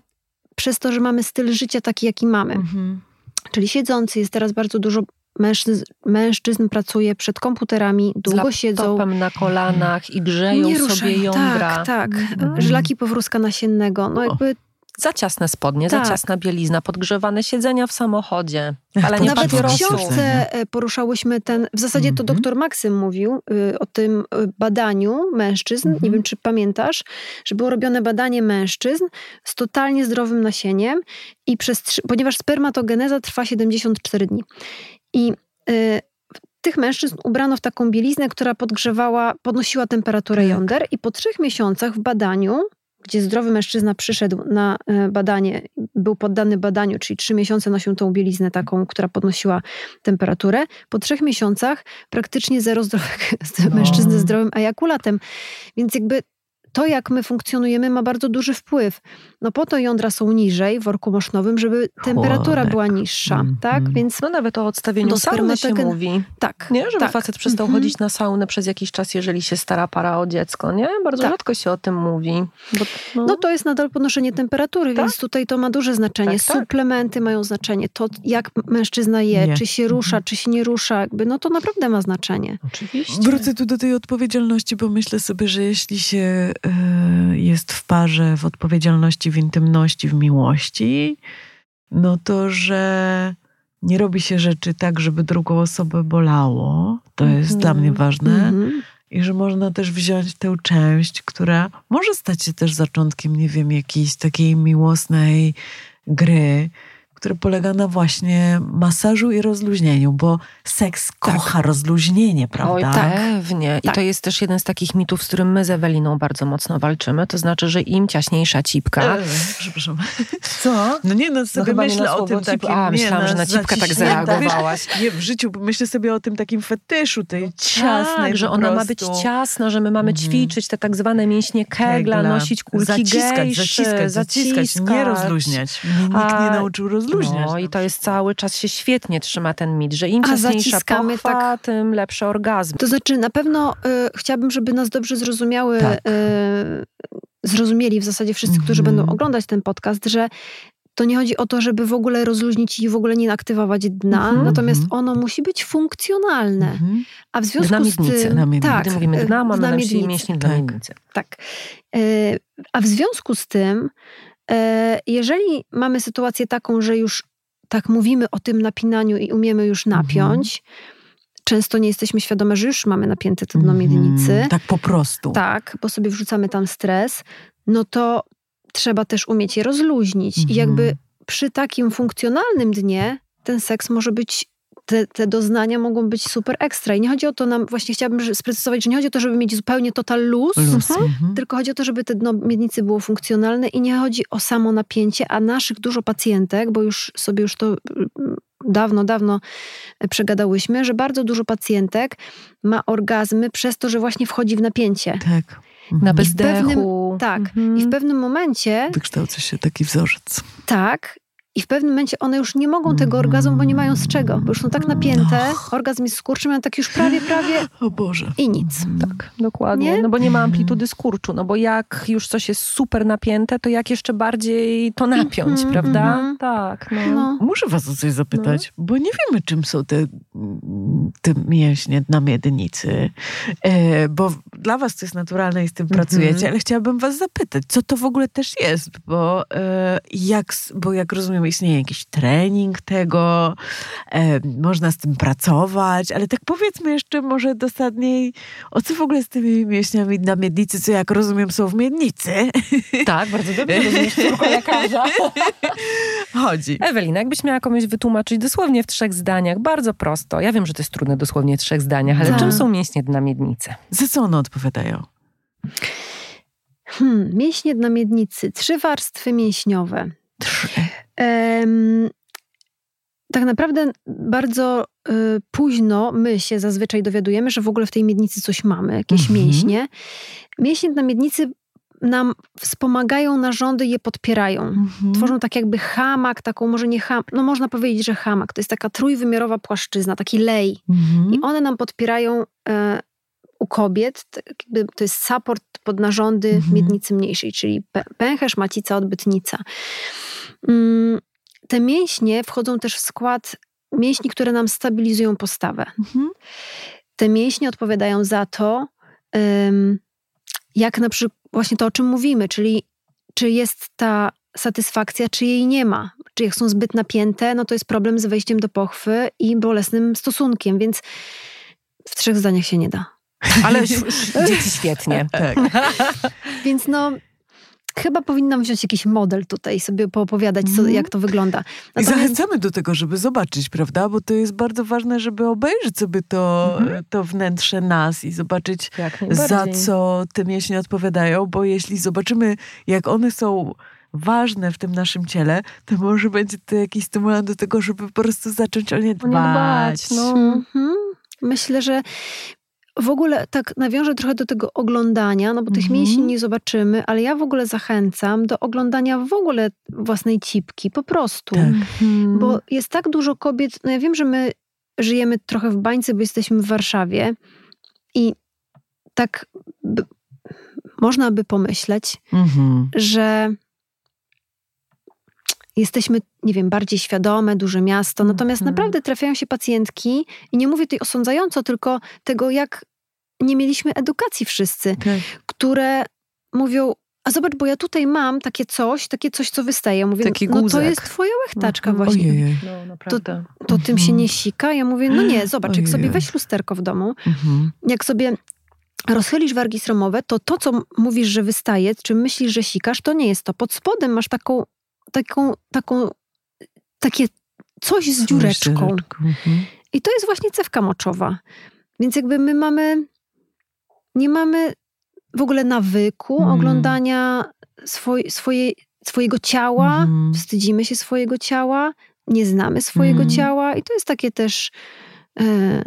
S3: przez to, że mamy styl życia taki, jaki mamy. Mm-hmm. Czyli siedzący jest teraz bardzo dużo mężczyzn, mężczyzn pracuje przed komputerami, długo
S1: Z
S3: siedzą.
S1: na kolanach i grzeją sobie jądra.
S3: Tak, tak. Mm. Żlaki powrózka nasiennego. No jakby
S1: za ciasne spodnie, tak. za ciasna bielizna, podgrzewane siedzenia w samochodzie, ale nie
S3: Nawet w książce e, poruszałyśmy ten, w zasadzie to mhm. doktor Maksym mówił y, o tym y, badaniu mężczyzn, nie wiem mhm. czy pamiętasz, że było robione badanie mężczyzn z totalnie zdrowym nasieniem i przez, ponieważ spermatogeneza trwa 74 dni. I y, tych mężczyzn ubrano w taką bieliznę, która podgrzewała, podnosiła temperaturę tak. jąder i po trzech miesiącach w badaniu gdzie zdrowy mężczyzna przyszedł na e, badanie, był poddany badaniu, czyli trzy miesiące nosił tą bieliznę taką, która podnosiła temperaturę. Po trzech miesiącach praktycznie zero zdrowych no. mężczyzn ze zdrowym ejakulatem. Więc jakby to, jak my funkcjonujemy, ma bardzo duży wpływ. No po to jądra są niżej w worku mosznowym, żeby temperatura była niższa, mm, tak?
S1: Mm. Więc no nawet o odstawieniu do sauny się mówi.
S3: Tak.
S1: Nie? Żeby
S3: tak.
S1: facet przestał mm -hmm. chodzić na saunę przez jakiś czas, jeżeli się stara para o dziecko, nie? Bardzo tak. rzadko się o tym mówi.
S3: Bo, no. no. to jest nadal podnoszenie temperatury, tak? więc tutaj to ma duże znaczenie. Tak, tak. Suplementy mają znaczenie. To, jak mężczyzna je, nie. czy się rusza, czy się nie rusza, jakby, no to naprawdę ma znaczenie.
S1: Oczywiście.
S2: Wrócę tu do tej odpowiedzialności, bo myślę sobie, że jeśli się y, jest w parze w odpowiedzialności w intymności, w miłości, no to, że nie robi się rzeczy tak, żeby drugą osobę bolało. To mm jest dla mnie ważne. -hmm. I że można też wziąć tę część, która może stać się też zaczątkiem, nie wiem, jakiejś takiej miłosnej gry, który polega na właśnie masażu i rozluźnieniu, bo seks tak. kocha rozluźnienie, prawda? Oj,
S1: tak. pewnie. I tak. to jest też jeden z takich mitów, z którym my z Eweliną bardzo mocno walczymy. To znaczy, że im ciaśniejsza cipka...
S2: E, przepraszam. Co? No nie, no sobie no myślę o tym takim...
S1: A, myślałam, nie, że na cipkę tak zareagowałaś.
S2: Nie, w życiu myślę sobie o tym takim fetyszu, tej ciasnej
S1: Tak, że ona ma być ciasna, że my mamy mhm. ćwiczyć te tak zwane mięśnie kegla, Kegla. nosić kulki
S2: zaciskać,
S1: gejszy,
S2: zaciskać, zaciskać, zaciskać, nie rozluźniać. Mnie nikt A, nie nauczył rozluźniać.
S1: No i to jest cały czas się świetnie trzyma ten mit, że im ciasniejsza pochwa, tak. tym lepsze orgazm.
S3: To znaczy na pewno y, chciałabym, żeby nas dobrze zrozumiały, tak. y, zrozumieli w zasadzie wszyscy, mm -hmm. którzy będą oglądać ten podcast, że to nie chodzi o to, żeby w ogóle rozluźnić i w ogóle nie aktywować dna, mm -hmm. natomiast mhm. ono musi być funkcjonalne. Mm -hmm. A w związku
S1: dna
S3: z tym...
S1: Na tak, Gdy mówimy dna, mamy na myśli mięśnie
S3: tak.
S1: miednicy.
S3: Tak. Y, a w związku z tym, jeżeli mamy sytuację taką, że już tak mówimy o tym napinaniu i umiemy już mhm. napiąć, często nie jesteśmy świadome, że już mamy napięte te dno miednicy. Mm,
S2: tak po prostu.
S3: Tak, bo sobie wrzucamy tam stres, no to trzeba też umieć je rozluźnić. Mm. I jakby mhm. przy takim funkcjonalnym dnie ten seks może być te, te, doznania mogą być super ekstra. I nie chodzi o to, nam właśnie chciałabym sprecyzować, że nie chodzi o to, żeby mieć zupełnie total luz, luz mhm. mhm. tylko chodzi o to, żeby te dno miednicy było funkcjonalne i nie chodzi o samo napięcie, a naszych dużo pacjentek, bo już sobie już to mm, dawno, dawno przegadałyśmy, że bardzo dużo pacjentek ma orgazmy przez to, że właśnie wchodzi w napięcie.
S2: Tak.
S1: Na
S3: I w
S1: bezdechu.
S3: pewnym, tak.
S1: Mhm.
S3: I w pewnym momencie,
S2: Wykształca się taki wzorzec.
S3: tak, i w pewnym momencie one już nie mogą tego orgazmu, bo nie mają z czego, bo już są tak napięte, orgazm jest skurczy, mają tak już prawie, prawie
S2: O Boże.
S3: i nic.
S1: Tak, dokładnie.
S3: Nie?
S1: No bo nie ma amplitudy skurczu, no bo jak już coś jest super napięte, to jak jeszcze bardziej to napiąć,
S3: Mhm,
S1: prawda?
S3: mhm.
S1: Tak, no.
S3: No.
S2: Muszę was o coś zapytać, bo nie wiemy, czym są te, te mięśnie na miednicy. E, bo dla was to jest naturalne i z tym
S1: Mhm.
S2: pracujecie, ale chciałabym was zapytać, co to w ogóle też jest? Bo, e, jak, bo jak rozumiem, istnieje jakiś trening tego, e, można z tym pracować, ale tak powiedzmy jeszcze może dosadniej, o co w ogóle z tymi mięśniami na miednicy, co jak rozumiem są w miednicy,
S1: Tak, bardzo dobrze rozumiesz córko lekarza.
S2: chodzi.
S1: Ewelina, jakbyś miała komuś wytłumaczyć dosłownie w trzech zdaniach, bardzo prosto. Ja wiem, że to jest trudne dosłownie w trzech zdaniach, ale
S3: Tak.
S1: czym są mięśnie na miednicy?
S2: Za co one odpowiadają?
S3: Hmm, mięśnie na miednicy, trzy warstwy mięśniowe. Em, tak naprawdę bardzo y, późno my się zazwyczaj dowiadujemy, że w ogóle w tej miednicy coś mamy, jakieś
S2: Mhm.
S3: mięśnie. Mięśnie na miednicy nam wspomagają narządy, je podpierają.
S2: Mhm.
S3: Tworzą tak jakby hamak, taką może nie hamak, no można powiedzieć, że hamak. To jest taka trójwymiarowa płaszczyzna, taki lej.
S2: Mhm.
S3: I one nam podpierają e, u kobiet, tak to jest support pod narządy
S2: Mhm.
S3: miednicy mniejszej, czyli pę- pęcherz, macica, odbytnica. Mm, te mięśnie wchodzą też w skład mięśni, które nam stabilizują postawę.
S2: Mhm.
S3: Te mięśnie odpowiadają za to, jak na przykład właśnie to, o czym mówimy, czyli czy jest ta satysfakcja, czy jej nie ma. Czy jak są zbyt napięte, no to jest problem z wejściem do pochwy i bolesnym stosunkiem, więc w trzech zdaniach się nie da.
S1: Ale dzieci świetnie.
S2: Tak.
S3: Więc no, chyba powinnam wziąć jakiś model tutaj i sobie poopowiadać, co,
S2: Mhm.
S3: jak to wygląda.
S2: I
S3: Natomiast-
S2: zachęcamy do tego, żeby zobaczyć, prawda? Bo to jest bardzo ważne, żeby obejrzeć sobie to,
S1: Mhm.
S2: to wnętrze nas i zobaczyć,
S1: Jak
S2: za co te mięśnie odpowiadają, bo jeśli zobaczymy, jak one są ważne w tym naszym ciele, to może będzie to jakiś stymulant do tego, żeby po prostu zacząć o nie
S1: O nie
S2: dbać.
S1: dbać, no.
S3: Mhm. Myślę, że w ogóle tak nawiążę trochę do tego oglądania, no bo tych
S2: Mhm.
S3: mięśni nie zobaczymy, ale ja w ogóle zachęcam do oglądania w ogóle własnej cipki, po prostu.
S2: Tak.
S1: Mhm.
S3: Bo jest tak dużo kobiet, no ja wiem, że my żyjemy trochę w bańce, bo jesteśmy w Warszawie i tak by, można by pomyśleć,
S2: Mhm.
S3: że jesteśmy, nie wiem, bardziej świadome, duże miasto. Natomiast
S1: Mhm.
S3: naprawdę trafiają się pacjentki i nie mówię tutaj osądzająco, tylko tego, jak nie mieliśmy edukacji wszyscy,
S2: Tak.
S3: które mówią, a zobacz, bo ja tutaj mam takie coś, takie coś, co wystaje. Ja mówię,
S1: Taki
S3: no to jest twoja łechtaczka
S1: Mhm.
S3: właśnie.
S2: Ojej.
S1: No, naprawdę.
S3: To tym się
S2: Mhm.
S3: nie sika? Ja mówię, no nie, zobacz, jak sobie
S2: Ojej.
S3: weź lusterko w domu,
S2: Mhm.
S3: jak sobie rozchylisz wargi sromowe, to to, co mówisz, że wystaje, czy myślisz, że sikasz, to nie jest to. Pod spodem masz taką, taką, taką, takie coś z dziureczką.
S2: Mhm.
S3: I to jest właśnie cewka moczowa. Więc jakby my mamy, nie mamy w ogóle nawyku
S2: Mhm.
S3: oglądania swoj, swoje, swojego ciała,
S2: Mhm.
S3: wstydzimy się swojego ciała, nie znamy swojego ciała i to jest takie też e,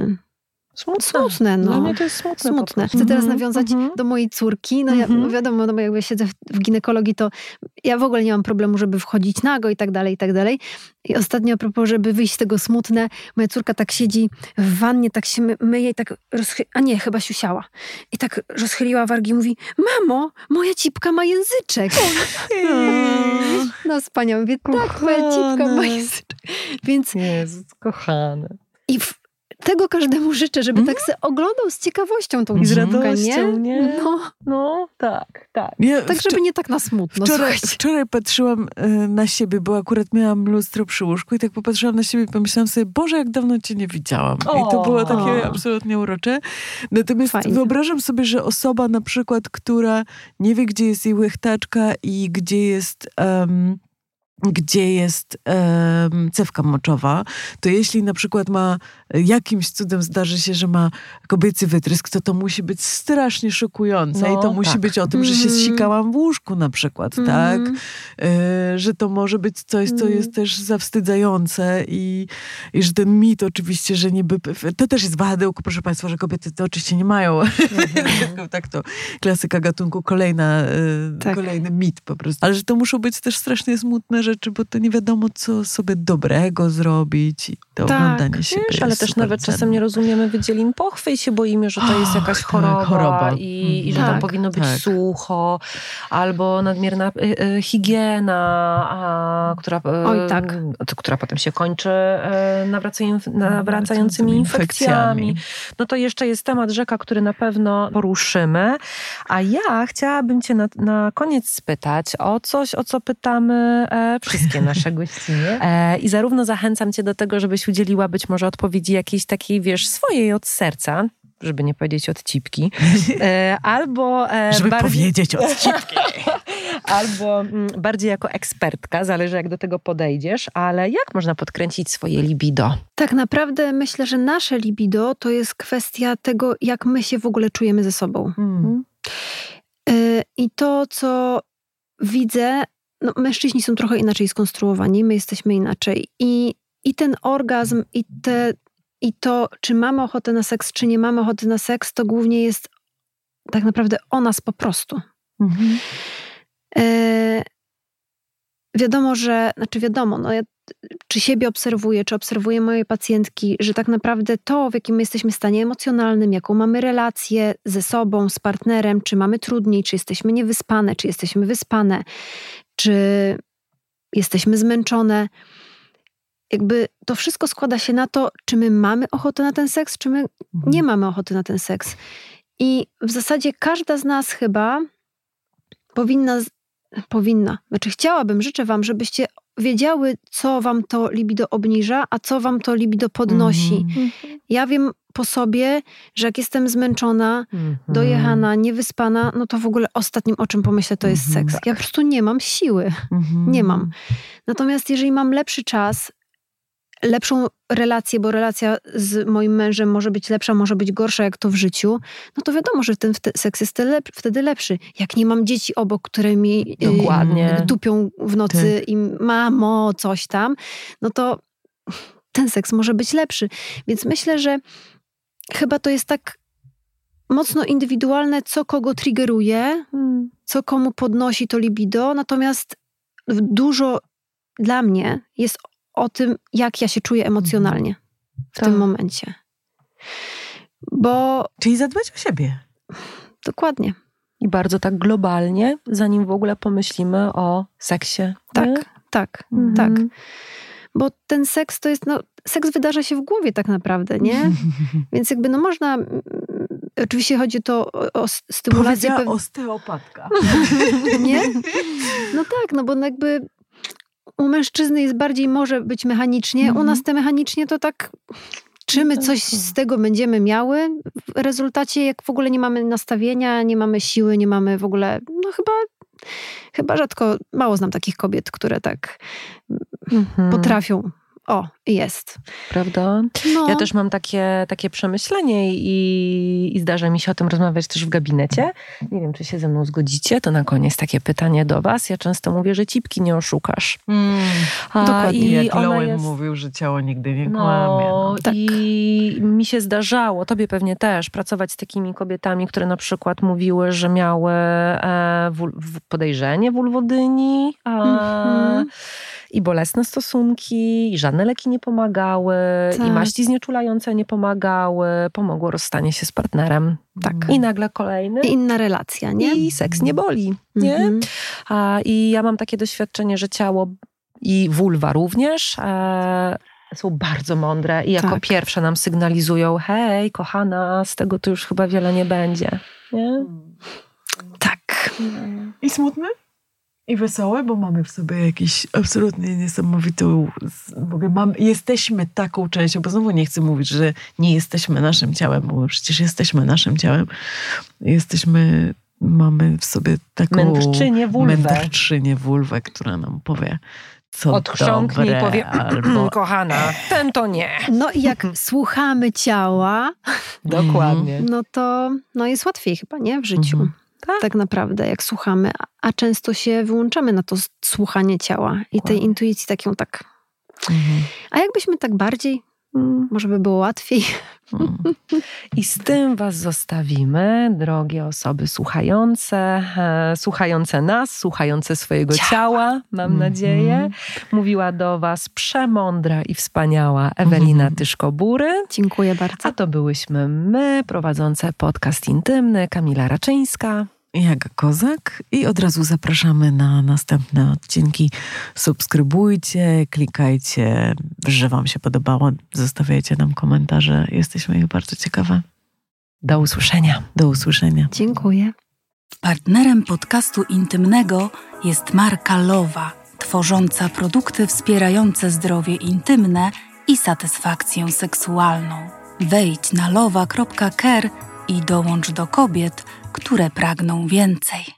S1: Smutne.
S3: smutne.
S1: Dla
S3: No.
S1: mnie to jest smutne.
S3: Smutne. Chcę teraz
S1: Mhm,
S3: nawiązać
S1: mhm.
S3: do mojej córki. No, ja,
S1: Mhm.
S3: no wiadomo, no bo jakby siedzę w, ginekologii, to ja w ogóle nie mam problemu, żeby wchodzić nago i tak dalej, i tak dalej. I ostatnio a propos, żeby wyjść z tego smutne, moja córka tak siedzi w wannie, tak się my- myje i tak rozchy... A nie, chyba siusiała. I tak rozchyliła wargi i mówi, mamo, moja cipka ma języczek. No wspaniałe. Mówię, tak, moja cipka ma języczek. Więc
S1: Jezu, kochane.
S3: i w, tego każdemu życzę, żeby
S2: Mhm.
S3: tak se oglądał z ciekawością tą
S1: I z radością, nie?
S3: No,
S1: No, tak, tak.
S2: Nie,
S3: tak, żeby nie tak na smutno.
S2: Wczoraj, wczoraj patrzyłam e, na siebie, bo akurat miałam lustro przy łóżku i tak popatrzyłam na siebie i pomyślałam sobie, Boże, jak dawno cię nie widziałam. I to
S1: O.
S2: było takie absolutnie urocze. Natomiast
S3: Fajnie.
S2: wyobrażam sobie, że osoba na przykład, która nie wie, gdzie jest jej łechtaczka i gdzie jest... em, gdzie jest um, cewka moczowa, to jeśli na przykład ma jakimś cudem zdarzy się, że ma kobiecy wytrysk, to to musi być strasznie szokujące no, i to musi tak. być o tym, że się mhm. zsikałam w łóżku na przykład, mm. tak? E, że to może być coś, co mm. jest też zawstydzające i, i że ten mit oczywiście, że niby... To też jest wahadełko, proszę Państwa, że kobiety to oczywiście nie mają. Mm. tak to klasyka gatunku, kolejna, e, tak. kolejny mit po prostu. Ale że to muszą być też strasznie smutne rzeczy, bo to nie wiadomo, co sobie dobrego zrobić i to tak. oglądanie siebie
S1: Wiesz, ale też nawet czasem nie rozumiemy wydzielin pochwy i się boimy, że to jest jakaś tak, choroba, choroba. I, i, że tak, tam powinno być tak. sucho, albo nadmierna y, y, higiena, a, która, y, Oj, tak. która potem się kończy nawracającymi infekcjami. infekcjami. No to jeszcze jest temat rzeka, który na pewno poruszymy. A ja chciałabym cię na, na koniec spytać o coś, o co pytamy e, wszystkie nasze gościnie. E, I zarówno zachęcam cię do tego, żebyś udzieliła być może odpowiedzi jakiejś takiej, wiesz, swojej od serca, żeby nie powiedzieć od cipki, e, albo...
S2: E, żeby bardziej, powiedzieć od cipki.
S1: albo mm, bardziej jako ekspertka, zależy jak do tego podejdziesz, ale jak można podkręcić swoje libido?
S3: Tak naprawdę myślę, że nasze libido to jest kwestia tego, jak my się w ogóle czujemy ze sobą. Hmm. E, I to, co widzę, no, mężczyźni są trochę inaczej skonstruowani, my jesteśmy inaczej. I i ten orgazm, i, te, i to, czy mamy ochotę na seks, czy nie mamy ochoty na seks, to głównie jest tak naprawdę o nas po prostu. Mhm. E, wiadomo, że, znaczy wiadomo, no ja, czy siebie obserwuję, czy obserwuję moje pacjentki, że tak naprawdę to, w jakim jesteśmy stanie emocjonalnym, jaką mamy relację ze sobą, z partnerem, czy mamy trudniej, czy jesteśmy niewyspane, czy jesteśmy wyspane, czy jesteśmy zmęczone jakby to wszystko składa się na to, czy my mamy ochotę na ten seks, czy my mhm. nie mamy ochoty na ten seks. I w zasadzie każda z nas chyba powinna, powinna, znaczy chciałabym, życzę wam, żebyście wiedziały, co wam to libido obniża, a co wam to libido podnosi. Mhm. Ja wiem po sobie, że jak jestem zmęczona, mhm. dojechana, niewyspana, no to w ogóle ostatnim o czym pomyślę to jest seks. Ja po prostu nie mam siły. Nie mam. Natomiast jeżeli mam lepszy czas, lepszą relację, bo relacja z moim mężem może być lepsza, może być gorsza, jak to w życiu, no to wiadomo, że ten seks jest wtedy lepszy. Jak nie mam dzieci obok, które mi y, Dokładnie. tupią w nocy tak. i mamo, coś tam, no to ten seks może być lepszy. Więc myślę, że chyba to jest tak mocno indywidualne, co kogo triggeruje, hmm. co komu podnosi to libido, natomiast dużo dla mnie jest o tym, jak ja się czuję emocjonalnie w tak. tym momencie. Bo.
S2: Czyli zadbać o siebie.
S3: Dokładnie.
S1: I bardzo tak globalnie, zanim w ogóle pomyślimy o seksie.
S3: Tak, nie? tak, mhm. tak. Bo ten seks to jest, no, seks wydarza się w głowie tak naprawdę, nie? Więc jakby, no można, oczywiście chodzi to o, o stymulację...
S2: Powiedziała osteopatka.
S3: nie? No tak, no bo jakby u mężczyzny jest bardziej może być mechanicznie, mhm. u nas te mechanicznie to tak czy my coś z tego będziemy miały w rezultacie, jak w ogóle nie mamy nastawienia, nie mamy siły, nie mamy w ogóle, no chyba, chyba rzadko, mało znam takich kobiet, które tak mhm. potrafią o, jest.
S1: Prawda? No. Ja też mam takie, takie przemyślenie i, i zdarza mi się o tym rozmawiać też w gabinecie. Nie wiem, czy się ze mną zgodzicie. To na koniec takie pytanie do was. Ja często mówię, że cipki nie oszukasz. Mm,
S2: A, dokładnie. I Jak Lowen jest... mówił, że ciało nigdy nie no, kłamie. No.
S1: Tak. I mi się zdarzało, tobie pewnie też, pracować z takimi kobietami, które na przykład mówiły, że miały e, w, w podejrzenie wulwodyni. A, mm -hmm i bolesne stosunki, i żadne leki nie pomagały, tak. i maści znieczulające nie pomagały, pomogło rozstanie się z partnerem. Tak. I nagle kolejny.
S3: I inna relacja, nie?
S1: I seks nie boli, nie? Mhm. A, I ja mam takie doświadczenie, że ciało i wulwa również e, są bardzo mądre i jako tak. pierwsze nam sygnalizują, hej, kochana, z tego to już chyba wiele nie będzie. Nie?
S3: Tak.
S2: I smutny? I wesołe, bo mamy w sobie jakiś absolutnie niesamowitą, mam, jesteśmy taką częścią, bo znowu nie chcę mówić, że nie jesteśmy naszym ciałem, bo przecież jesteśmy naszym ciałem. Jesteśmy, mamy w sobie taką
S1: mędrczynię wulwę,
S2: mędrczynię wulwę która nam powie, co
S1: odchrząknie
S2: dobre,
S1: i powie,
S2: albo...
S1: kochana, ten to nie.
S3: No i jak słuchamy ciała,
S1: Dokładnie.
S3: no to no jest łatwiej chyba, nie? W życiu.
S1: Tak.
S3: Tak naprawdę, jak słuchamy, a- często się wyłączamy na to słuchanie ciała i tej intuicji taką tak.
S2: Mhm.
S3: A jakbyśmy tak bardziej, mm, może by było łatwiej.
S2: Mhm.
S1: I z tym Was zostawimy, drogie osoby słuchające, e, słuchające nas, słuchające swojego ciała,
S3: Ciała.
S1: mam
S2: Mhm.
S1: nadzieję. Mówiła do Was przemądra i wspaniała Ewelina. Tyszko-Bury.
S3: Dziękuję bardzo.
S1: A to byłyśmy my, prowadzące podcast intymny, Kamila Raczyńska.
S2: Jaga Kozak i od razu zapraszamy na następne odcinki. Subskrybujcie, klikajcie, że Wam się podobało, zostawiajcie nam komentarze. Jesteśmy ich bardzo ciekawe.
S1: Do usłyszenia.
S2: Do usłyszenia.
S3: Dziękuję.
S4: Partnerem podcastu intymnego jest marka Lowa, tworząca produkty wspierające zdrowie intymne i satysfakcję seksualną. Wejdź na lowa.care i dołącz do kobiet, które pragną więcej.